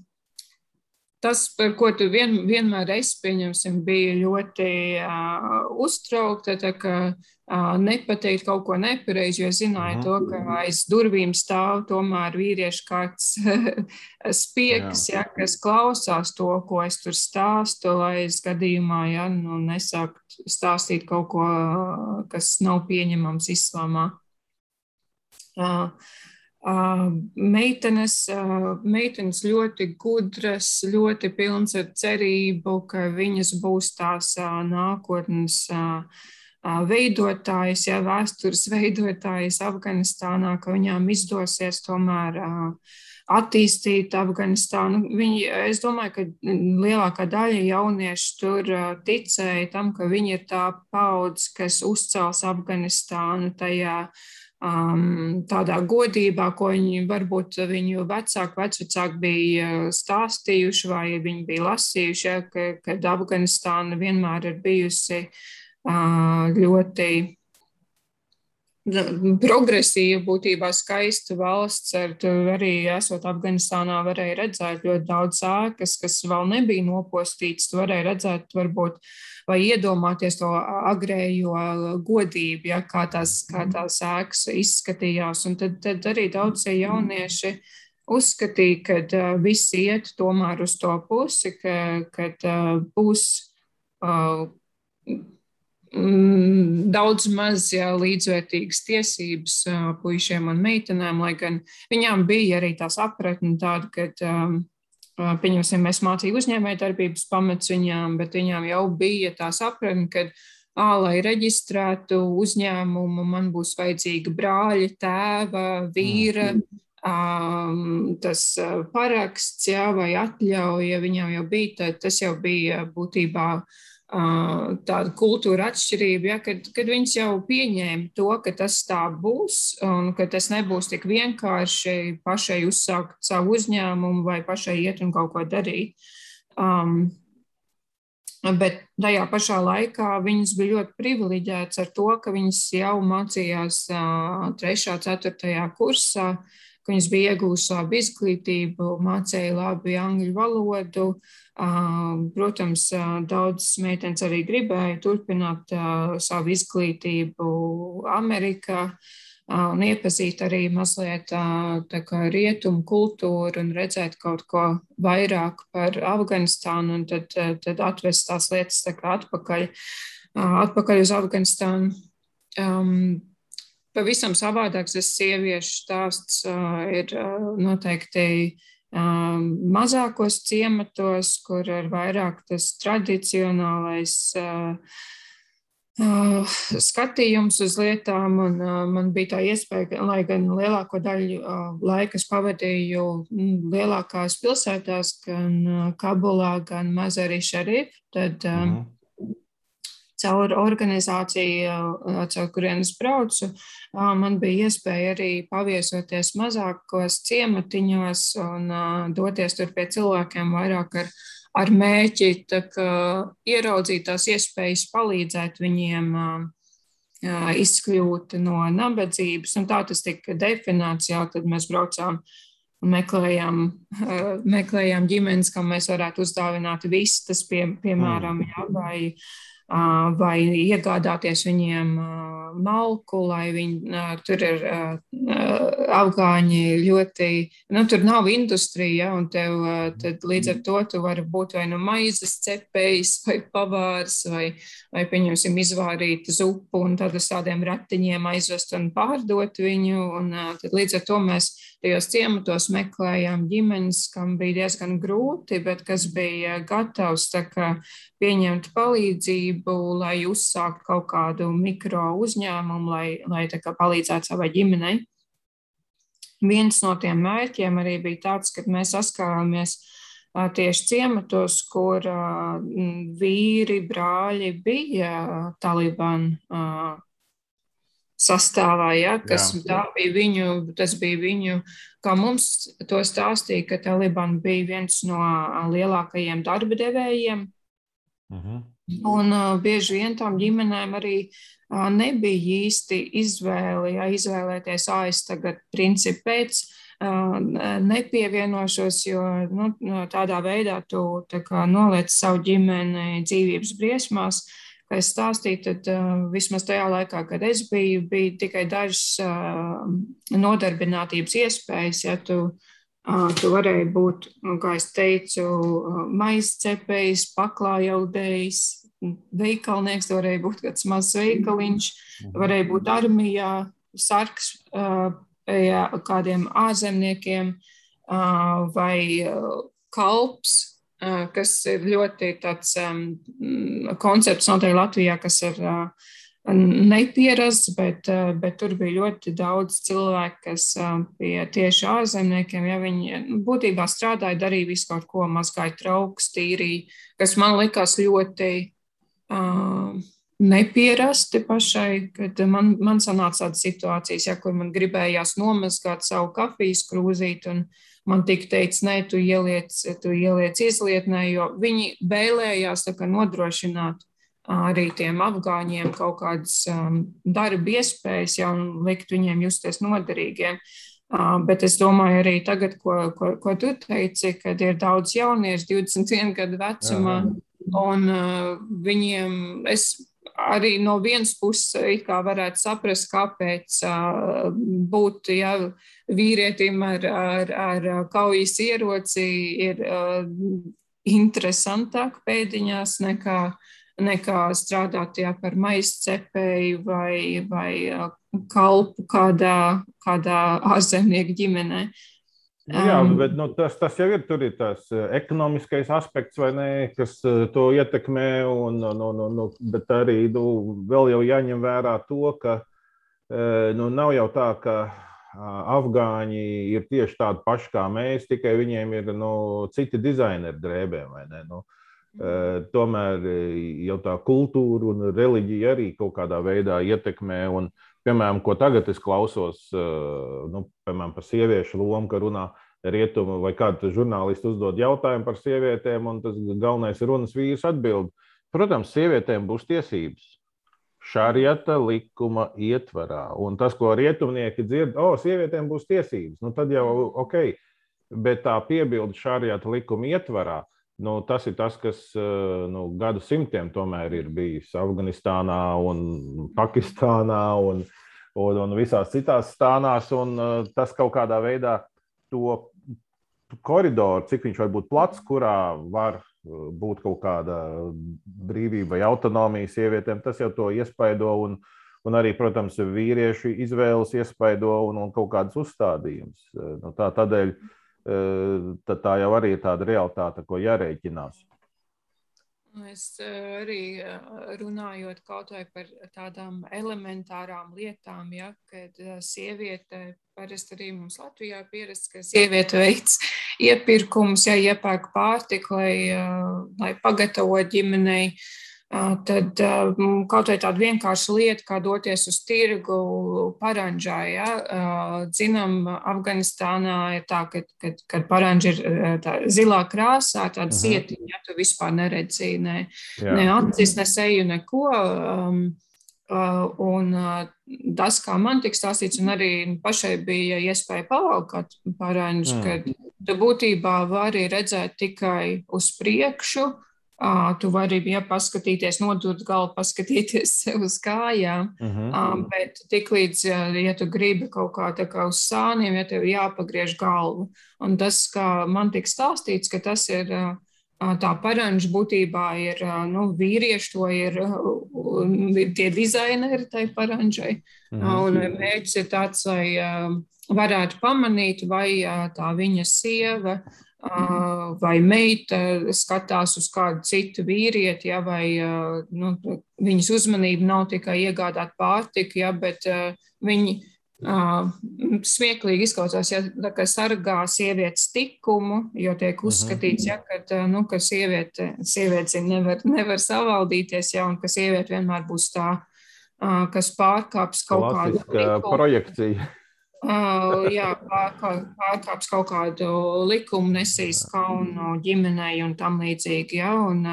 tas, par ko tu vien, vienmēr esi, pieņemsim, bija ļoti uh, uztraukta, tā ka uh, nepateikt kaut ko nepareizi, jo zināja to, ka aiz durvīm stāv tomēr vīriešu kāds spiegs, ja, kas klausās to, ko es tur stāstu, lai es gadījumā, ja, nu, nesākt stāstīt kaut ko, kas nav pieņemams islāmā. Uh, Meitenes, meitenes ļoti gudras, ļoti pilnas ar cerību, ka viņas būs tās nākotnes veidotājas, ja vēstures veidotājas Afganistānā, ka viņām izdosies tomēr attīstīt Afganistānu. Viņi, es domāju, ka lielākā daļa jauniešu tur ticēja tam, ka viņi ir tā paudze, kas uzcels Afganistānu tajā um, tādā godībā, ko viņi varbūt viņu vecāki, vecvecāki bija stāstījuši vai viņi bija lasījuši, ja, ka, kad Afganistāna vienmēr ir bijusi uh, ļoti progresīva, būtībā skaista valsts. Ar, arī esot Afganistānā, varēja redzēt ļoti daudz ēkas, kas vēl nebija nopostītas. Varēja redzēt, varbūt, vai iedomāties to agrējo godību, ja, kā, tās, kā tās ēkas izskatījās. Un tad, tad arī daudzie jaunieši uzskatīja, ka viss iet tomēr uz to pusi, ka, kad būs. Uh, daudz maz līdzvērtīgas tiesības puišiem un meitenēm, lai gan viņām bija arī tā sapratne tāda, ka, pieņemsim, mēs mācību uzņēmēju darbības pamats viņām, bet viņām jau bija tā sapratne, ka à, lai reģistrētu uzņēmumu, man būs vajadzīga brāļa, tēva, vīra. Mm. Um, tas paraksts, jā, vai atļauja viņam jau bija, tad tas jau bija būtībā uh, tāda kultūra atšķirība, ja, kad, kad viņas jau pieņēma to, ka tas tā būs un ka tas nebūs tik vienkārši pašai uzsākt savu uzņēmumu vai pašai iet un kaut ko darīt. Um, Bet tajā pašā laikā viņas bija ļoti privileģētas ar to, ka viņas jau mācījās 3. un 4. kursā, ka viņas bija iegūstas labu izglītību, mācīja labi angļu valodu. Protams, daudzas meitenes arī gribēja turpināt savu izglītību Amerikā un iepazīt arī mazliet rietumu kultūru un redzēt kaut ko vairāk par Afganistānu un tad, tad atvest tās lietas tā atpakaļ, atpakaļ uz Afganistānu. Um, pavisam savādāks tas sieviešu stāsts ir noteikti mazākos ciematos, kur ir vairāk tas tradicionālais skatījums uz lietām, un man bija tā iespēja, lai gan lielāko daļu laika pavadīju lielākās pilsētās, gan Kabulā, gan Mazarī Šarif, tad mm. Caur organizāciju, caur kurienes braucu, man bija iespēja arī paviesoties mazākos ciematiņos un doties tur pie cilvēkiem vairāk ar ar mēķi ieraudzīt tās iespējas palīdzēt viņiem izkļūt no nabadzības. Un tā tas tika definēts jau, kad mēs braucām un meklējām, meklējām ģimenes, kam mēs varētu uzdāvināt vistas, pie, piemēram, jā, vai vai iegādāties viņiem malku, lai viņi tur ir afgāņi ļoti, nu, tur nav industrija, un tev tad līdz ar to tu vari būt vai nu maizes cepējs, vai pavārs, vai, vai pieņemsim, izvārīt zupu un tad uz tādiem ratiņiem aizvest un pārdot viņu, un tad līdz ar to mēs tajos ciematos meklējām ģimenes, kam bija diezgan grūti, bet kas bija gatavs kā pieņemt palīdzību, lai uzsāktu kaut kādu mikro uzņēmumu, lai, lai palīdzētu savai ģimenei. Viens no tiem mērķiem arī bija tāds, ka mēs saskārāmies tieši ciematos, kur vīri, brāļi bija Taliban sastāvā, ja, kas bija viņu, tas bija viņu, kā mums to stāstīja, ka Taliban bija viens no lielākajiem darba devējiem Uh mhm. -huh. Un uh, bieži vien tām ģimenēm arī uh, nebija īsti izvēle, ja izvēlēties, es tagad principu pēc uh, nepievienošos, jo nu, tādā veidā tu tā kā, noliec savu ģimeni dzīvības briesmās. Kā es stāstīju, tad uh, vismaz tajā laikā, kad es biju, bija tikai dažas uh, nodarbinātības iespējas, ja tu uh, Tu varēji būt, kā es teicu, maizcepējs, paklājaudējs, veikalnieks, varēja būt kāds mazs veikaliņš, varēja būt armijā, sarks pie kādiem ārzemniekiem vai kalps, kas ir ļoti tāds koncepts noteikti Latvijā, kas ir nepierasts, bet, eh, bet tur bija ļoti daudz cilvēku, kas eh, bija tieši ārzemniekiem. Ja viņi nu, būtībā strādāja, darīja visu kaut ko, mazgāja trauks, tīrīja, kas man likās ļoti uh, nepierasti pašai, kad man, man sanāca tādas situācijas, ja, kur man gribējās nomazgāt savu kafijas krūzīti, un man tika teikts, nē, tu ieliec, tu ieliec izlietnē, jo viņi vēlējās nodrošināt arī tiem afgāņiem kaut kādas um, darba iespējas, jau likt viņiem justies noderīgiem. Uh, bet es domāju, arī tagad, ko, ko, ko tu teici, kad ir daudz jauniešu, 21 gadu vecumā, un uh, viņiem es arī no vienas puses varētu saprast, kāpēc būt ja, vīrietim ar, ar, ar kaujas ieroci ir interesantāk pēdiņās nekā nekā strādāt jā, par maizcepēju vai, vai kalpu kādā, kādā ārzemnieku ģimenē. Nu, jā, um, bet nu, tas, tas jau ir, ir tas ekonomiskais aspekts, ne, kas to ietekmē. Un, un, un, un, bet arī nu, vēl jau jāņem vērā to, ka nu, nav jau tā, ka afgāņi ir tieši tādi paši kā mēs, tikai viņiem ir nu, citi dizaineri drēbēm. Nu, mm. tomēr jau tā kultūra un reliģija arī kaut kādā veidā ietekmē. Un, piemēram, ko tagad es klausos nu, piemēram, par sieviešu lomu, ka runā rietumu vai kādu žurnālistu uzdod jautājumu par sievietēm, un tas galvenais runas vīrs atbild. Protams, sievietēm būs tiesības šariata likuma ietvarā. Un tas, ko rietumnieki dzird, o, oh, sievietēm būs tiesības, nu tad jau ok. Bet tā piebilde šariata likuma ietvarā, nu, tas ir tas, kas eh, nu, gadu simtiem tomēr ir bijis Afganistānā un Pakistānā un, un, un visās citās stānās. Un eh, tas kaut kādā veidā to koridoru, cik viņš var būt plats, kurā var būt kaut kāda brīvība vai autonomija sievietēm, tas jau to iespaido. Un, un arī, protams, vīriešu izvēles iespaido un, un kaut kādas uzstādījumus. Nu, tā, tādēļ tā, tā jau arī ir tāda realitāte, ko jārēķinās. Es arī runājot kaut vai par tādām elementārām lietām, ja, kad sieviete parasti arī mums Latvijā pierasts, ka sieviete veids iepirkumus, ja iepērk pārtiku, lai, lai pagatavo ģimenei. Tad kaut vai tāda vienkārša lieta, kā doties uz tirgu paranžā. Ja? Zinām, Afganistānā ir tā, ka, kad, kad paranža ir tā zilā krāsā, tāda mhm. zietiņa, ja tu vispār neredzi ne, ne acis, ne seju, neko. Um, un tas, kā man tika stāstīts, un arī pašai bija iespēja pavalkāt parāņus, mm. ka tu būtībā vari redzēt tikai uz priekšu, uh, tu vari, ja paskatīties, nodurt galvu, paskatīties uz kājām, mm -hmm. bet tiklīdz, ja tu gribi kaut kā tā kā uz sāniem, ja tev jāpagriež galvu. Un tas, kā man tika stāstīts, ka tas ir tā paranža būtībā ir nu, vīrieši, to ir, ir tie dizaineri tai paranžai. Mhm. Un mērķis ir tāds, lai varētu pamanīt, vai tā viņa sieva vai meita skatās uz kādu citu vīrieti, ja, vai nu, viņas uzmanība nav tikai iegādāt pārtiku, ja, bet viņi Uh, smieklīgi izklausās, ja tā sargā sievietes tikumu, jo tiek mhm. uzskatīts, ja, ka, nu, ka sieviete, sieviete nevar, nevar savaldīties, ja, un ka sieviete vienmēr būs tā, uh, kas pārkāps kaut Klasiska kādu projekciju. Jā, pārkāps kaut kādu likumu, nesīs kaunu ģimenei un tam līdzīgi. Ja, un,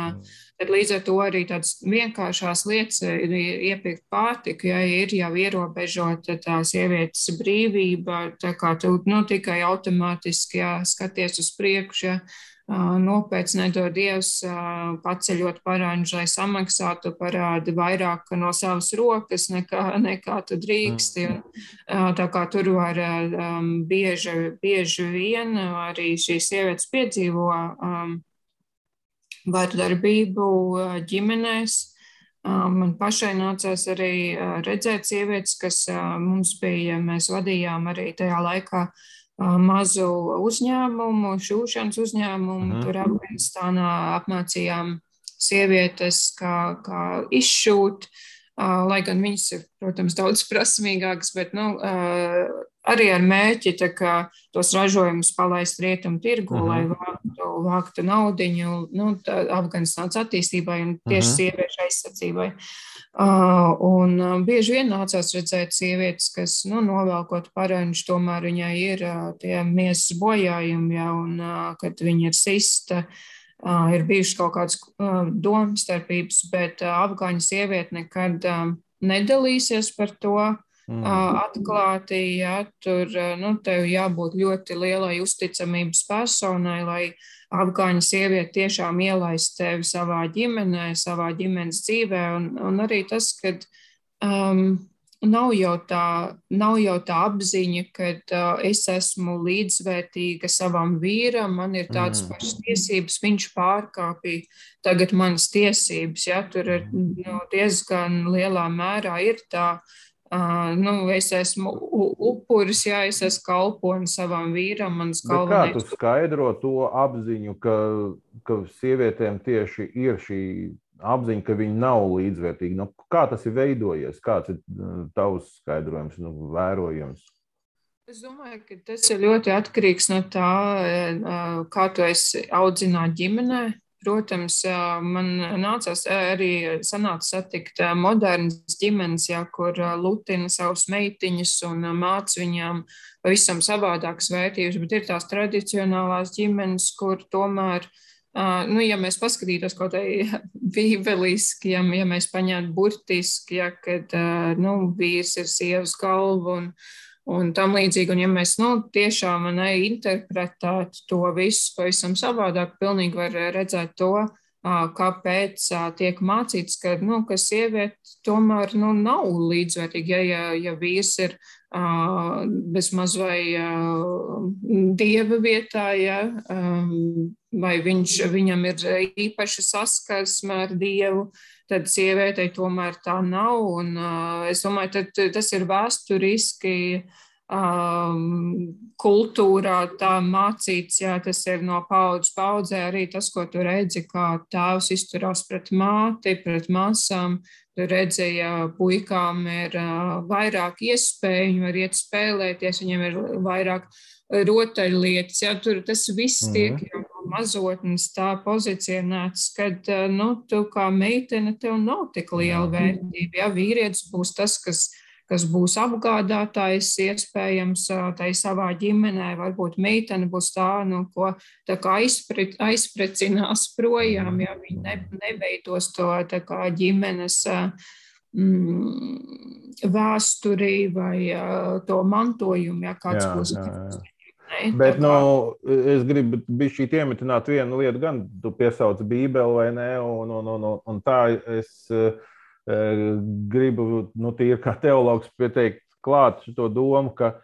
Tad līdz ar to arī tādas vienkāršās lietas ir iepirkt pārtiku, ja ir jau ierobežota tā sievietes brīvība, tā kā tu nu, tikai automātiski jā, skaties uz priekšu. Ja, Nopēc nedod Dievs, paceļot parādu, lai samaksātu parādu vairāk no savas rokas, nekā, nekā tu drīksti. Un, tā kā tur var bieži, bieži vien arī šīs sievietes piedzīvo vardarbību ģimenēs. Man pašai nācās arī redzēt sievietes, kas mums bija, mēs vadījām arī tajā laikā mazu uzņēmumu, šūšanas uzņēmumu. Mhm. Tur Afganistānā apmācījām sievietes, kā, kā izšūt, lai gan viņas ir, protams, daudz prasmīgākas, bet nu, arī ar mērķi tos ražojumus palaist rietumu tirgu, uh -huh. lai mhm. vāktu, vāktu naudu nu, Afganistānas attīstībai un tieši uh mhm. -huh. sieviešu aizsardzībai. Uh, un uh, bieži vien nācās redzēt sievietes, kas nu, novelkot paranģu, tomēr viņai ir uh, tie miesas bojājumi, ja, un uh, kad viņa ir sista. Uh, ir bijušas kaut kādas uh, domstarpības, bet uh, afgāņu sieviete nekad uh, nedalīsies par to. Mm. Atklāti, ja tur nu, tev jābūt ļoti lielai uzticamības personai, lai afgāņu sieviete tiešām ielaist tevi savā ģimenē, savā ģimenes dzīvē. Un, un arī tas, ka um, nav, jau tā, nav jau tā apziņa, ka uh, es esmu līdzvērtīga savam vīram, man ir tādas mm. pašas tiesības, viņš pārkāpja tagad manas tiesības. Ja, tur ir nu, diezgan lielā mērā ir tā Uh, nu, es esmu upuris, jā, es esmu kalponis savam vīram. Kā tu skaidro to apziņu, ka, ka sievietēm tieši ir šī apziņa, ka viņi nav līdzvērtīgi? Nu, kā tas ir veidojies? Kāds ir tavs skaidrojums, nu, vērojams? Es domāju, ka tas ir ļoti atkarīgs no tā, kā tu esi audzināts ģimenē. Protams, man nācās arī sanāca satikt modernas ģimenes, jā, kur lutina savus meitiņus un māca viņām pavisam savādākas vērtības, bet ir tās tradicionālās ģimenes, kur tomēr, nu, ja mēs paskatītos kaut kā bībeliski, ja, ja mēs paņemtu burtiski, ja, kad, nu, vīrs ir sievas galva un, un tam līdzīgi. Un, ja mēs nu, tiešām interpretētu to visu pavisam savādāk, pilnīgi var redzēt to, kāpēc tiek mācīts, ka, nu, ka sieviete tomēr nu, nav līdzvērtīga. Ja, ja, ja vīrs ir bezmaz vai dieva vietā, ja, vai viņš, viņam ir īpaša saskarsme ar dievu, tad sievietei tomēr tā nav. Un, es domāju, ka tas ir vēsturiski um, kultūrā tā mācīts, jā, tas ir no paudzes paudzē arī tas, ko tu redzi, kā tēvs izturās pret māti, pret māsām. Tu redzi, ja puikām ir uh, vairāk iespēju, viņi var iet spēlēties, viņiem ir vairāk rotaļlietas. Jā, tur tas viss tiek mm -hmm. Mazotnes tā pozicionēts, kad nu, tu kā meitene tev nav tik liela vērtība. Jā, vīrietis būs tas, kas kas būs apgādātājs, iespējams, tai savā ģimenē, varbūt meitene būs tā, nu, ko tā aizpre, aizprecinās projām, ja viņi ne, nebeidos to kā ģimenes mm, vēsturi vai to mantojumu, ja kāds jā, būs. Jā, jā. Ne, Bet nu, es gribu šī iemetināt vienu lietu, gan tu piesauc Bībeli vai ne, un, un, un, un tā es. Uh, gribu, nu, tīri kā teologs, pieteikt klāt šo domu, ka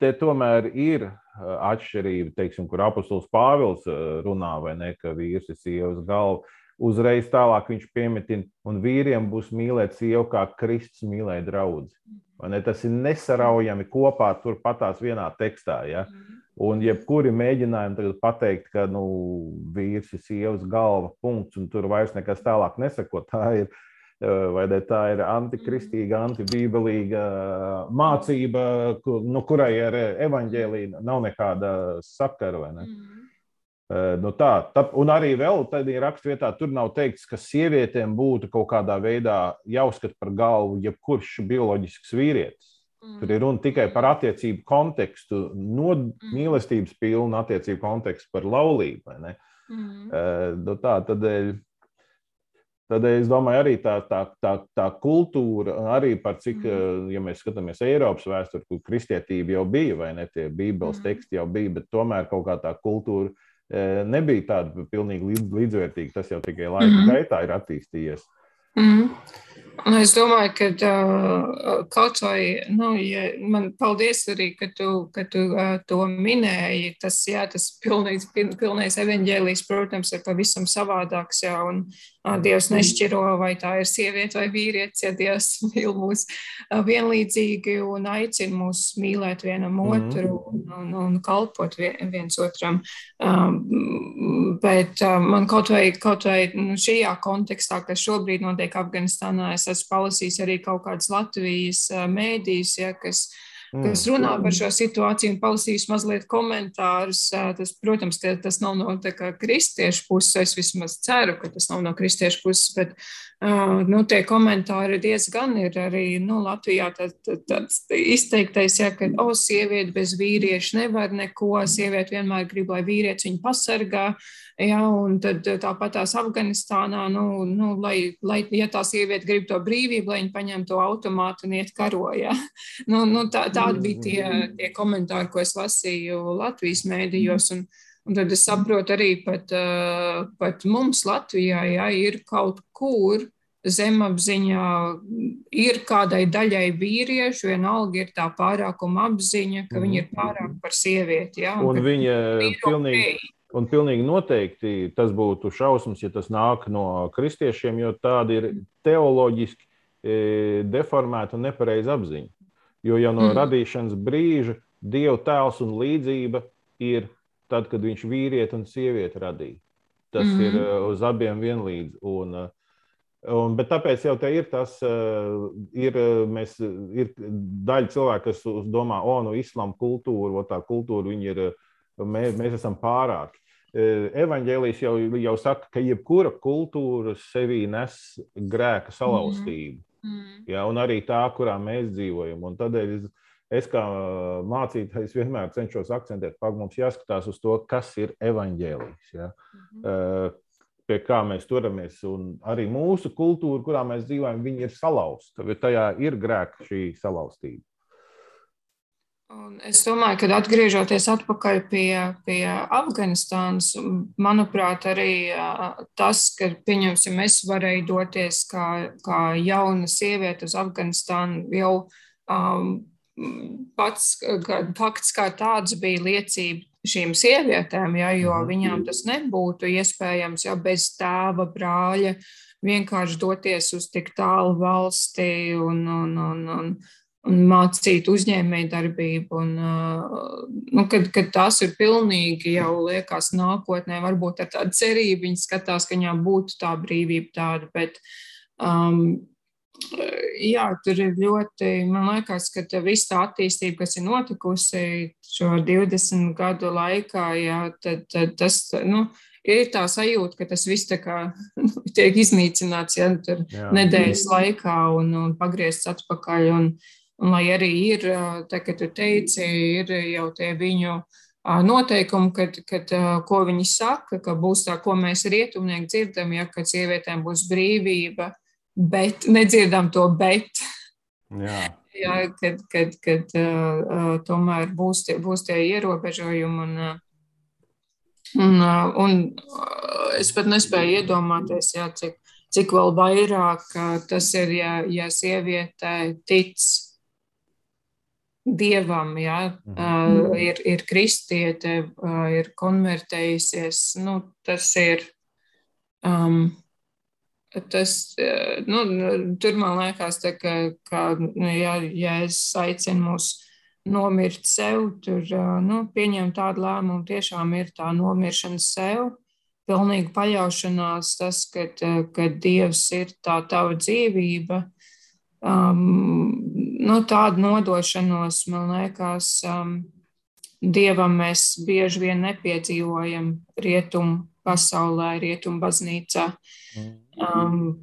te tomēr ir atšķirība, teiksim, kur apustulis Pāvils runā, vai ne, ka vīrs ir sievas galva. Uzreiz tālāk viņš piemetina, un vīriem būs mīlēt sievu, kā Kristus mīlēja draugu. Tas ir nesaraujami kopā, turpatās vienā tekstā. Ja? Un jebkuri mēģinājumi pateikt, ka nu, vīrs ir sievas galva, punkts, un tur vairs nekas tālāk nesako, tā ir vai tā ir antikristīga, mm. antibībelīga mācība, kur, nu, kurai ar evaņģēlīju nav nekāda sakara. Ne? Mm. Nu tā, tā, un arī vēl tādā raksturvietā tur nav teikts, ka sievietēm būtu kaut kādā veidā jāuzskata par galvu jebkurš bioloģisks vīrietis. Mm. Tur ir runa tikai par attiecību kontekstu, no mm. mīlestības pilnu attiecību kontekstu par laulību. Mm. Uh, tā, tādēļ Tad es domāju, arī tā, tā, tā, tā kultūra, arī par cik, mm. ja mēs skatāmies Eiropas vēsturi, kur kristietība jau bija, vai ne tie Bībeles mm. teksti jau bija, bet tomēr kaut kā tā kultūra eh, nebija tāda pilnīgi līdzvērtīga. Tas jau tikai laika mm. gaitā ir attīstījies. Mm. Nu, es domāju, ka uh, kaut vai, nu, ja man paldies arī, ka tu, ka tu uh, to minēji. Tas, jā, tas pilnīgs, pilnīgs evaņģēlijs, protams, ir pavisam savādāks, jā, un uh, Dievs nešķiro, vai tā ir sieviete vai vīrietis, ja Dievs mīl mūs uh, vienlīdzīgi un aicina mūs mīlēt vienam mm. otru un, un, un kalpot viens otram. Um, bet uh, man kaut vai, kaut vai nu, šajā kontekstā, kas šobrīd notiek Afganistānā, es es esmu palasījis arī kaut kādas Latvijas mēdīs, ja, kas, kas mm. runā par šo situāciju un palasījis mazliet komentārus. Tas, protams, ka tas nav no kristiešu puses. Es vismaz ceru, ka tas nav no kristiešu puses, bet nu, tie komentāri diezgan ir arī nu, Latvijā tāds, tāds izteiktais, ja, ka, o, sieviete bez vīrieša nevar neko, sieviete vienmēr grib, lai vīrietis viņu pasargā, ja, un tad tāpat tās Afganistānā, nu, nu, lai, lai, ja tā sieviete grib to brīvību, lai viņa paņem to automātu un iet karoja. Nu, nu, tā, tādi bija tie, tie komentāri, ko es lasīju Latvijas mēdījos. Un, Un tad es saprotu arī pat, uh, pat mums Latvijā, ja ir kaut kur zemapziņā, ir kādai daļai vīriešu, vienalga ir tā pārākuma apziņa, ka viņi ir pārāk par sievieti. Ja, un, un viņa pilnīgi, okay. un pilnīgi noteikti tas būtu šausmas, ja tas nāk no kristiešiem, jo tādi ir teoloģiski deformēta un nepareiza apziņa. Jo jau no mm. radīšanas brīža Dieva tēls un līdzība ir tad, kad viņš vīrieti un sievieti radīja. Tas mm. ir uz abiem vienlīdz. Un, uh, Un, bet tāpēc jau te ir tas, uh, ir, mēs, ir daļa cilvēku, kas domā, o, nu, islāma kultūra, tā kultūra, viņi ir, mēs, mēs esam pārāki. Evangelijas jau, jau saka, ka jebkura kultūra sevī nes grēka salauztību. Mm. Mm. Ja, un arī tā, kurā mēs dzīvojam. Un tādēļ es, es kā mācītājs vienmēr cenšos akcentēt, ka mums jāskatās uz to, kas ir evanģēlijs. Ja. Mm -hmm. pie kā mēs turamies, un arī mūsu kultūra, kurā mēs dzīvojam, ir salauzta. Tajā ir grēka šī salauztība. Un es domāju, ka atgriežoties atpakaļ pie, pie Afganistānas, manuprāt, arī tas, ka pieņemsim, es varēju doties kā, kā jauna sieviete uz Afganistānu, jau um, pats fakts kā tāds bija liecība šīm sievietēm, ja, jo mhm. viņām tas nebūtu iespējams, ja bez tēva, brāļa vienkārši doties uz tik tālu valsti un, un, un, un, un mācīt uzņēmēju darbību. Un, nu, kad, kad tas ir pilnīgi jau liekas nākotnē, varbūt ar tādu cerību viņi skatās, ka viņām būtu tā brīvība tāda, bet um, jā, tur ir ļoti, man liekas, ka viss tā attīstība, kas ir notikusi šo 20 gadu laikā, jā, tad, tad tas, nu, ir tā sajūta, ka tas viss tā kā nu, tiek iznīcināts, ja tur jā. nedēļas laikā un, un pagriezts atpakaļ. Un, un lai arī ir, tā kā tu teici, ir jau tie viņu noteikumi, kad, kad, ko viņi saka, ka būs tā, ko mēs rietumnieki dzirdam, ja, kad sievietēm būs brīvība bet nedzirdam to bet. Jā. Jā, kad kad, kad uh, tomēr būs tie, būs tie ierobežojumi. Un, un, un es pat nespēju iedomāties, jā, cik, cik vēl vairāk tas ir, ja, ja sieviete tic dievam, ja, mhm. uh, ir, ir kristiete, uh, ir konvertējusies. Nu, tas ir. Um, Tas, eh, nu, tur man liekas, tā, ka, ka nu, ja, ja es aicinu mūs nomirt sev, tur eh, nu, pieņemt tādu lēmumu, tiešām ir tā nomiršana sev, pilnīga paļaušanās, tas, ka, ka Dievs ir tā tava dzīvība. Um, nu, tādu nodošanos, man liekas, um, Dievam mēs bieži vien nepiedzīvojam rietumu pasaulē, rietumu baznīcā. Mm. Um,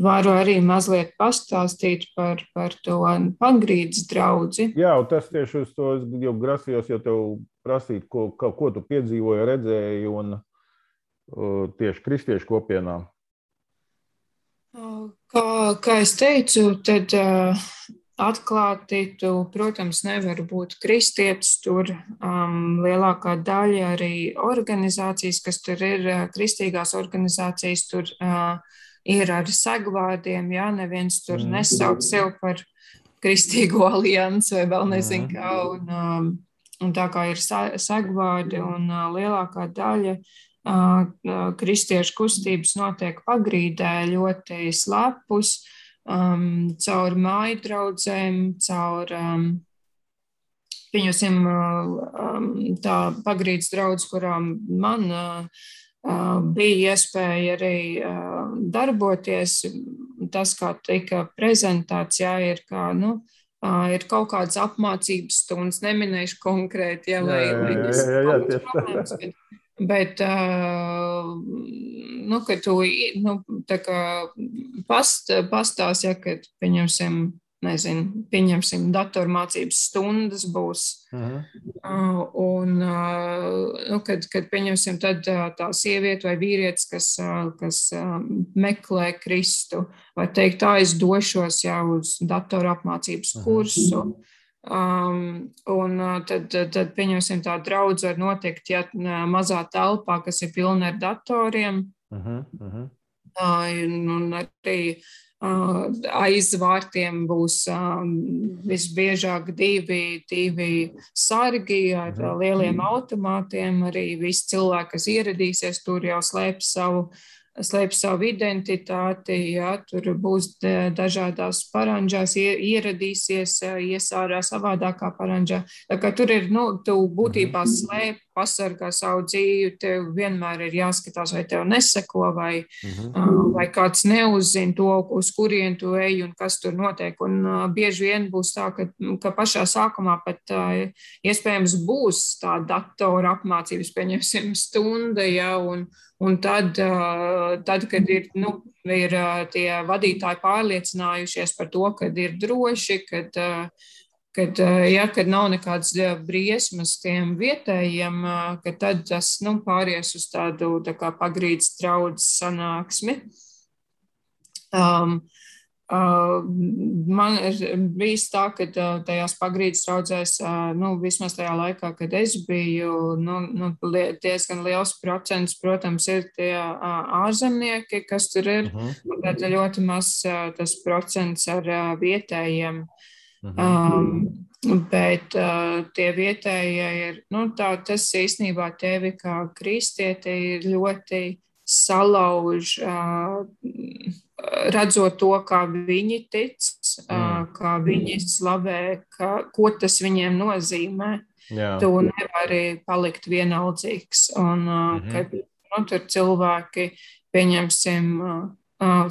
varu arī mazliet pastāstīt par, par to pagrīdes draugu. Jā, tas tieši uz to jau grasījos, jau tev prasīt, ko, ko, ko tu piedzīvoji, redzēji un uh, tieši kristiešu kopienā. Kā, kā es teicu, tad uh, atklāti. Tu, protams, nevar būt kristietis. Tur um, lielākā daļa arī organizācijas, kas tur ir, uh, kristīgās organizācijas, tur uh, ir ar segvārdiem. Jā, neviens tur mm. nesauc sev par kristīgo aliansi vai vēl nezinu mm. kā. Un, um, un tā kā ir segvārdi un uh, lielākā daļa. Uh, uh, kristiešu kustības notiek pagrīdē ļoti slepus, uh, um, caur māju draudzēm, caur um, pieņemsim um, tā pagrīdes draudz, kurām man uh, uh, bija iespēja arī uh, darboties. Tas, kā tika prezentēts, jā, ir kā, nu, uh, ir kaut kādas apmācības stundas, neminēšu konkrēti, jā, lai, jā, jā, jā, jā, jā, jā, bet, Bet, uh, nu, kad tu nu, past, pastāsti, ja, kad, pieņemsim, nezinu, pieņemsim, datormācības stundas būs. Uh -huh. uh, un, uh, nu, kad, kad pieņemsim, tad uh, tā sieviete vai vīrietis, kas, uh, kas uh, meklē Kristu, vai teikt, tā es došos jau uz datorapmācības kursu. Uh -huh Um, un tad, tad, pieņemsim, tā draudz var notikt, ja mazā telpā, kas ir pilna ar datoriem. Uh -huh, uh -huh. Uh, un, un arī uh, aiz vārtiem būs uh, visbiežāk divi, divi sargi ar uh -huh. lieliem automātiem. Arī visi cilvēki, kas ieradīsies, tur jau slēpj savu slēpj savu identitāti, ja, tur būs dažādās paranģās, ieradīsies, iesārā savādākā paranģā. Tā kā tur ir, nu, tu būtībā mhm. slēp, pasargā savu dzīvi, tev vienmēr ir jāskatās, vai tev neseko, vai, mhm. vai kāds neuzzina to, uz kurien tu ej un kas tur notiek. Un bieži vien būs tā, ka, ka pašā sākumā pat iespējams būs tā datora apmācības, pieņemsim, stunda, ja, un, Un tad, tad kad ir, nu, ir tie vadītāji pārliecinājušies par to, ka ir droši, kad, kad, ja, kad nav nekādas briesmas tiem vietējiem, tad tas nu, pāries uz tādu tā pagrīdes traudas sanāksmi. Um, Man ir bijis tā, ka tajās pagrīdes raudzēs, nu, vismaz tajā laikā, kad es biju, nu, nu, diezgan liels procents, protams, ir tie ārzemnieki, kas tur ir, uh mhm. -huh. tad ļoti maz tas procents ar vietējiem. Uh mhm. -huh. um, bet uh, tie vietējie ir, nu, tā, tas īstenībā tevi kā kristieti ir ļoti salauž. Redzot to, kā viņi tic, mm. kā viņi slavē, kā, ko tas viņiem nozīmē. Jā. Tu nevari palikt vienaldzīgs. Un, mm -hmm. kad nu, tur cilvēki, pieņemsim,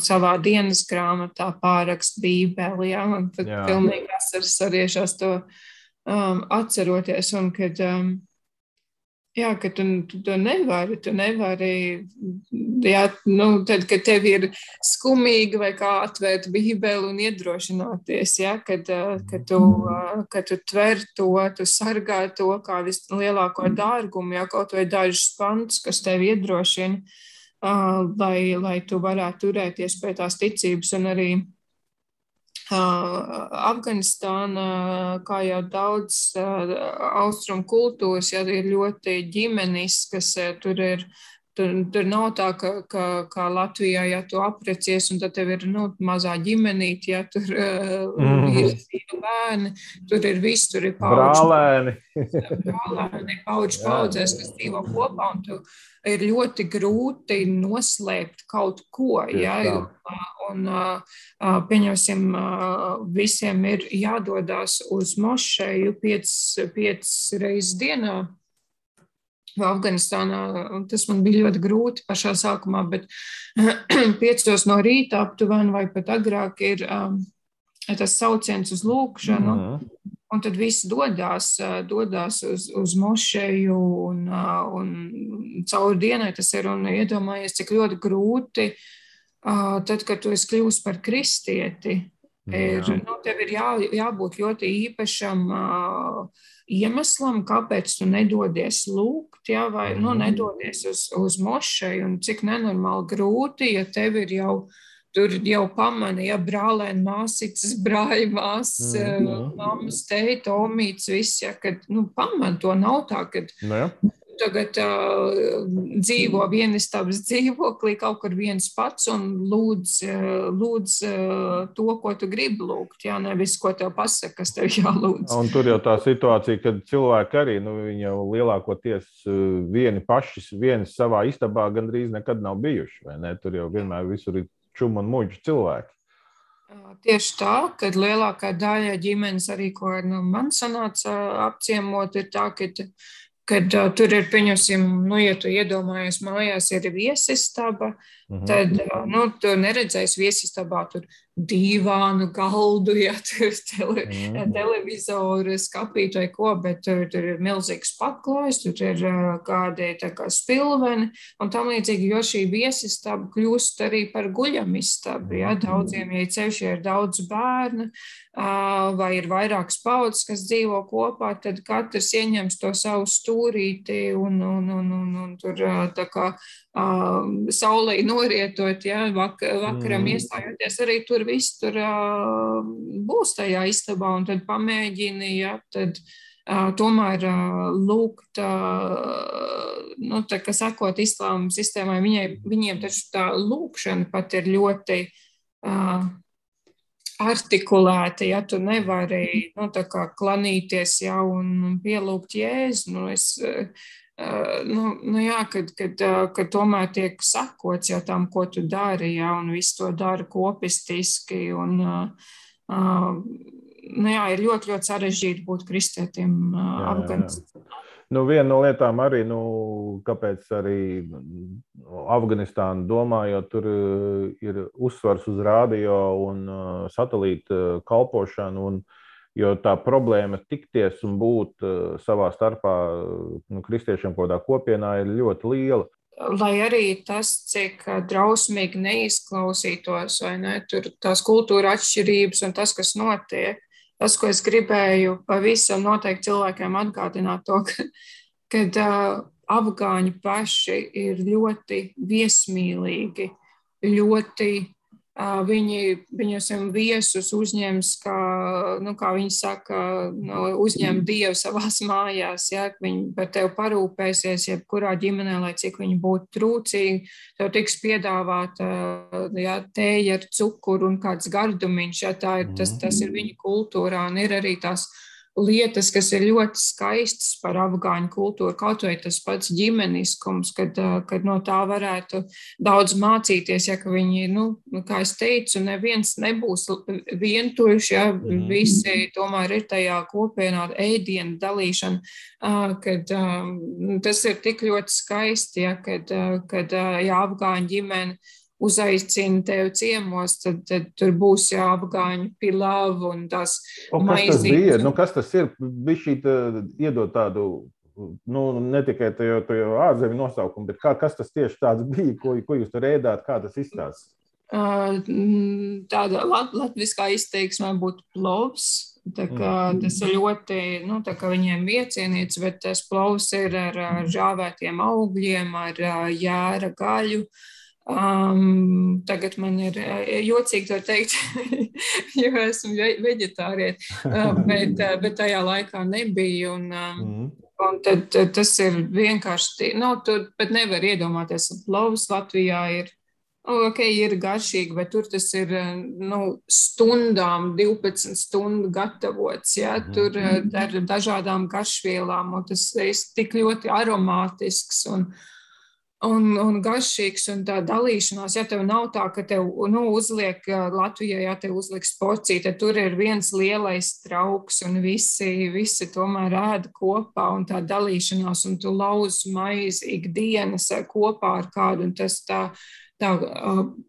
savā dienas grāmatā pārakst Bībeli, ja, un tad Jā. pilnīgi asaras sariežās to um, atceroties. Un kad um, Jā, ka tu, tu to nevari. Tu nevari, jā, nu, tad, kad tev ir skumīgi vai kā atvērt bībeli un iedrošināties, jā, kad, kad, tu, kad tu tver to, tu sargā to kā vislielāko dārgumu, jā, kaut vai dažus pantus, kas tev iedrošina, lai, lai tu varētu turēties pie tās ticības un arī Afganistāna, kā jau daudz austrumu kultūras, ja ir ļoti ģimeniskas, tur ir. Tur, tur nav tā, ka, ka kā Latvijā, ja tu aprecies, un tad tev ir nu, mazā ģimenīte, ja tur mm. ir bērni, tur ir viss, tur ir paudži. Brālēni. paudži paudzēs, kas dzīvo kopā, un tu, ir ļoti grūti noslēpt kaut ko. Ja? Un, pieņemsim, visiem ir jādodas uz mošeju piecas piec reizes dienā. Afganistānā tas man bija ļoti grūti pašā sākumā, bet piecos no rīta aptuveni vai pat agrāk ir um, tas sauciens uz lūkšanu. Mm -hmm. Un tad viss dodas, dodas uz, uz mošeju, un, un cauri dienai tas ir. Un iedomājies, cik ļoti grūti, tad, kad tu esi kļuvis par kristieti, ir, Jā. nu, tev ir jā, jābūt ļoti īpašam iemeslam, kāpēc tu nedodies lūgt, ja, vai nu, mhm. nedodies uz, uz mošeju, un cik nenormāli grūti, ja tev ir jau Tur jau pamanīja brālēna māsītes, brāļa māsas, mm -hmm. mammas, teita, omīts, viss, ja, kad, nu, paman to nav tā, kad no, nu ja. Tagad uh, dzīvo vienistabas dzīvoklī kaut kur viens pats un lūdz, uh, lūdz uh, to, ko tu gribi lūgt, jā, nevis, ko tev pasaka, kas tev jālūdz. Un tur jau tā situācija, kad cilvēki arī, nu, jau lielākoties vieni paši, vieni savā istabā gandrīz nekad nav bijuši? Tur jau vienmēr visur ir čūmu un muļķu cilvēki. Tieši tā, kad lielākā daļa ģimenes arī, ko nu, man sanāca apciemot, ir tā, ka kad uh, tur ir, pieņemsim, nu, ja tu iedomājies, mājās ir viesistaba, mhm. -huh. tad, uh, nu, tu neredzēsi viesistabā tur divānu, galdu, ja tur tele, mhm. -huh. televizoru, skapīt vai ko, bet tur, tur ir milzīgs paklājs, tur ir uh, kādi tā kā spilveni un tam līdzīgi, jo šī viesistaba kļūst arī par guļamistabu, ja, mhm. daudziem, ja ceļš ir daudz bērnu, vai ir vairākas paudzes, kas dzīvo kopā, tad katrs ieņems to savu stūrīti un, un, un, un, un tur tā kā saulē norietot, ja, vak, vakaram mm. iestājoties, arī tur viss tur būs tajā istabā un tad pamēģini, ja, tad tomēr lūgt, nu, tā, ka sakot islāma sistēmai, viņai, viņiem taču tā lūkšana pat ir ļoti artikulēti, ja tu nevari nu, klanīties jau un pielūgt jēzu. Nu, es, uh, nu, nu, jā, kad, kad, uh, kad tomēr tiek sakots jau tam, ko tu dari, ja, un viss to dara kopistiski. Un, nu, jā, ir ļoti, ļoti sarežģīti būt kristietim Afganistānā. Nu, viena no lietām arī, nu, kāpēc arī Afganistāna domājot, tur eh, ir uzsvars uz radio un uh, satelīta eh, kalpošanu. Un, jo tā problēma tikties un būt savā starpā nu, kristiešiem kaut kādā kopienā ir ļoti liela. Lai arī tas, cik drausmīgi neizklausītos, vai ne, tur tās kultūra atšķirības un tas, kas notiek, tas, ko es gribēju pavisam noteikti cilvēkiem atgādināt, to, ka, kad uh, afgāņi paši ir ļoti viesmīlīgi, ļoti Viņi viņus viesus uzņems, kā, nu, kā viņi saka, nu, uzņem dievu savās mājās. Ja, viņi par tevi parūpēsies, jebkurā ģimenē, lai cik viņi būtu trūcīgi, tev tiks piedāvāta ja, tēja ar cukuru un kāds gardumiņš. Ja, tā ir, tas, tas ir viņa kultūrā un ir arī tās lietas, kas ir ļoti skaistas par afgāņu kultūru, kaut vai tas pats ģimeniskums, kad, kad no tā varētu daudz mācīties, ja viņi, nu, nu, kā es teicu, neviens nebūs vientuļš, ja visi tomēr ir tajā kopienā ēdienu dalīšana, kad tas ir tik ļoti skaisti, ja, kad, kad ja afgāņu ģimene uzaicina tevi ciemos, tad, tad tur būs jāapgāņu pilāvu un tās maizītes. Kas tas bija? Nu, kas tas ir? Viņš šī iedod tādu, nu, ne tikai to, to ārzemju nosaukumu, bet kā, kas tas tieši tāds bija, ko, ko jūs tur ēdāt, kā tas izstāsta? Tāda lat latviskā izteiksmē būtu plovs. Tā kā, mm. Tas ir ļoti, nu, tā kā viņiem iecienīts, bet tas plovs ir ar, ar žāvētiem augļiem, ar jēra gaļu. Uh, Um, tagad man ir jocīgi to teikt, jo esmu veģetārieti, uh, bet, bet tajā laikā nebija. Un, mm. un tad, tad tas ir vienkārši, nu, tur pat nevar iedomāties, ka plovs Latvijā ir. Nu, ok, ir garšīgi, bet tur tas ir nu, stundām, 12 stundu gatavots. Ja? Mhm. Tur ar dažādām garšvielām, un tas ir tik ļoti aromātisks. Un, un, un garšīgs, un tā dalīšanās, ja tev nav tā, ka tev nu, uzliek Latvijā, ja tev uzliks porcija, tad tur ir viens lielais trauks, un visi, visi tomēr ēda kopā, un tā dalīšanās, un tu lauz maizi ikdienas kopā ar kādu, un tas tā tā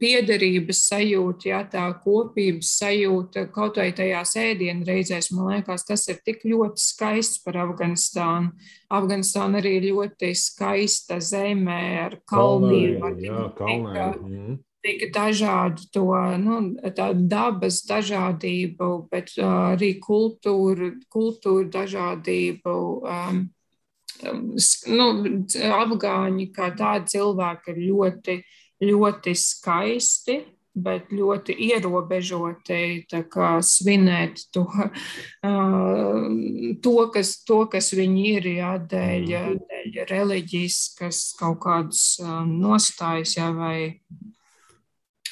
piederības sajūta, ja, tā kopības sajūta kaut vai tajās ēdienu reizēs, man liekas, tas ir tik ļoti skaists par Afganistānu. Afganistāna arī ir ļoti skaista zemē ar kalniem. Ar jā, kalniem. Tik dažādu to nu, dabas dažādību, bet uh, arī kultūru, kultūru dažādību. Um, nu, afgāņi kā tādi cilvēki ir ļoti uh, ļoti skaisti, bet ļoti ierobežoti svinēt to, to, kas, to, kas viņi ir, jā, dēļ, mhm. dēļ reliģiskas kaut kādas nostājas jā, vai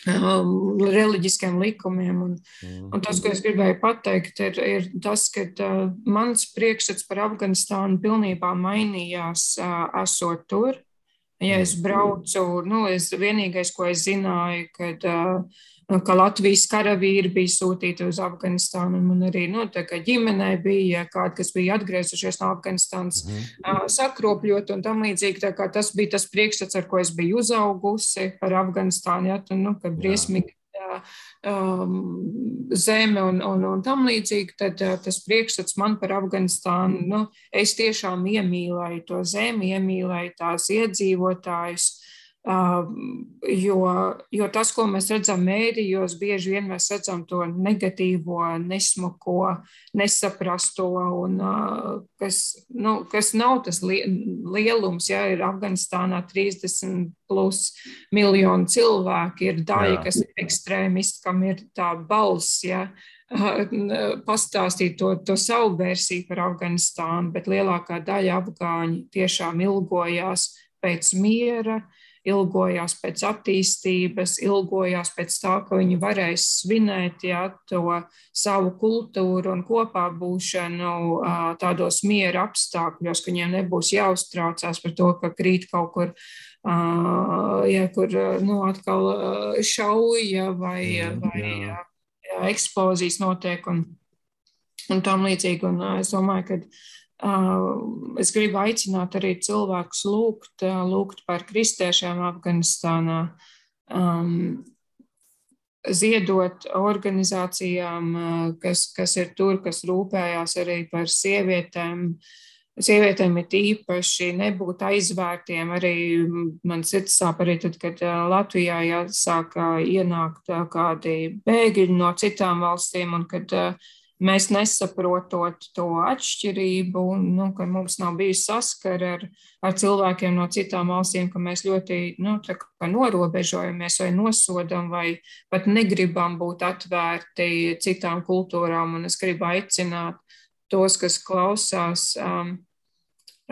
um, reliģiskiem likumiem. Un, un tas, ko es gribēju pateikt, ir, ir tas, ka uh, mans priekšstats par Afganistānu pilnībā mainījās, uh, esot tur. Ja es braucu, nu, es vienīgais, ko es zināju, kad, ka Latvijas karavīri bija sūtīti uz Afganistānu, un man arī nu, ģimenē bija kādi, kas bija atgriezušies no Afganistānas mm. sakropļot un tam līdzīgi. Tas bija tas priekšstats, ar ko es biju uzaugusi par Afganistānu, ja, tu, nu, ka briesmīgi um, zeme un, un, un tam līdzīgi, tad uh, tas priekšstats man par Afganistānu, nu, es tiešām iemīlēju to zemi, iemīlēju tās iedzīvotājus. Jo, jo tas, ko mēs redzam mēdījos, bieži vien mēs redzam to negatīvo, nesmuko, nesaprasto, un kas, nu, kas nav tas lielums. Ja ir Afganistānā 30 plus miljonu cilvēku, ir daļa, kas ir ekstrēmisti, kam ir tā balss. Ja, pastāstīt to, to savu versiju par Afganistānu, bet lielākā daļa afgāņu tiešām ilgojās pēc miera, uh, ilgojās pēc attīstības, ilgojās pēc tā, ka viņi varēs svinēt jā, to savu kultūru un kopā būšanu tādos miera apstākļos, ka viņiem nebūs jāuztraucās par to, ka krīt kaut kur. Ja kur nu, atkal šauja vai, vai jā. Eksplozijas notiek un, un tam līdzīgi. Un, es domāju, ka es gribu aicināt arī cilvēkus lūgt, uh, lūgt par kristiešiem Afganistānā, um, ziedot organizācijām, uh, kas, kas ir tur, kas rūpējās arī par sievietēm. Sievietēm ir īpaši nebūt aizvērtiem. Arī man sirds sāp arī tad, kad Latvijā jāsāk ienākt kādi bēgļi no citām valstīm un kad uh, mēs nesaprotot to atšķirību, nu, ka mums nav bijis saskara ar, ar cilvēkiem no citām valstīm, ka mēs ļoti nu, norobežojamies vai nosodam, vai pat negribam būt atvērti citām kultūrām. Un es gribu aicināt tos, kas klausās. Um,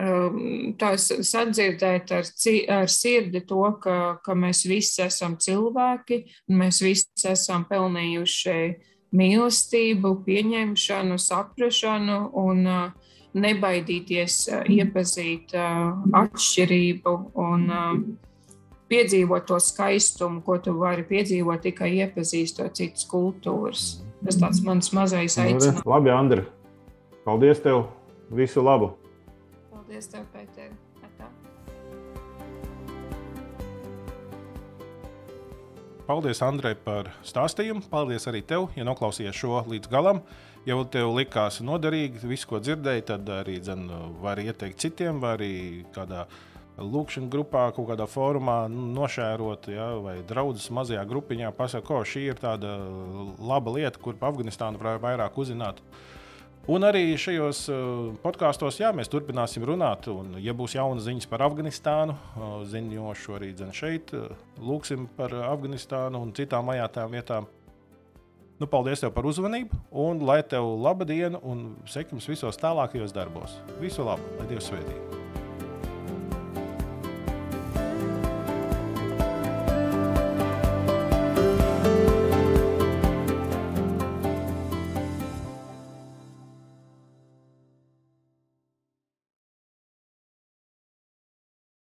um tās sadzirdēt ar, ar sirdi to, ka, ka mēs visi esam cilvēki un mēs visi esam pelnījuši mīlestību, pieņemšanu, saprašanu un uh, nebaidīties uh, iepazīt uh, atšķirību un piedzīvot to skaistumu, ko tu vari piedzīvot tikai iepazīstot citas kultūras. Tas tāds mans mazais nu, aicinājums. Labi, Andri. Paldies tev! Visu labu! Paldies tev, Pēter! Paldies, Andrej, par stāstījumu. Paldies arī tev, ja noklausījies šo līdz galam. Ja tev likās noderīgi, viss, ko dzirdēji, tad arī dzen, var ieteikt citiem, vai arī kādā lūkšanas grupā, kaut kādā formā nošērot, ja, vai draudzes mazajā grupiņā pasakot, ko šī ir tāda laba lieta, kur par Afganistānu var vairāk uzzināt. Un arī šajos uh, podkāstos, jā, mēs turpināsim runāt. Un, ja būs jaunas ziņas par Afganistānu, uh, ziņošu arī šeit, uh, lūksim par Afganistānu un citām ajātām vietām. Nu, paldies tev par uzmanību, un lai tev laba diena un sekmes visos tālākajos darbos. Visu labu, lai Dievs svētī!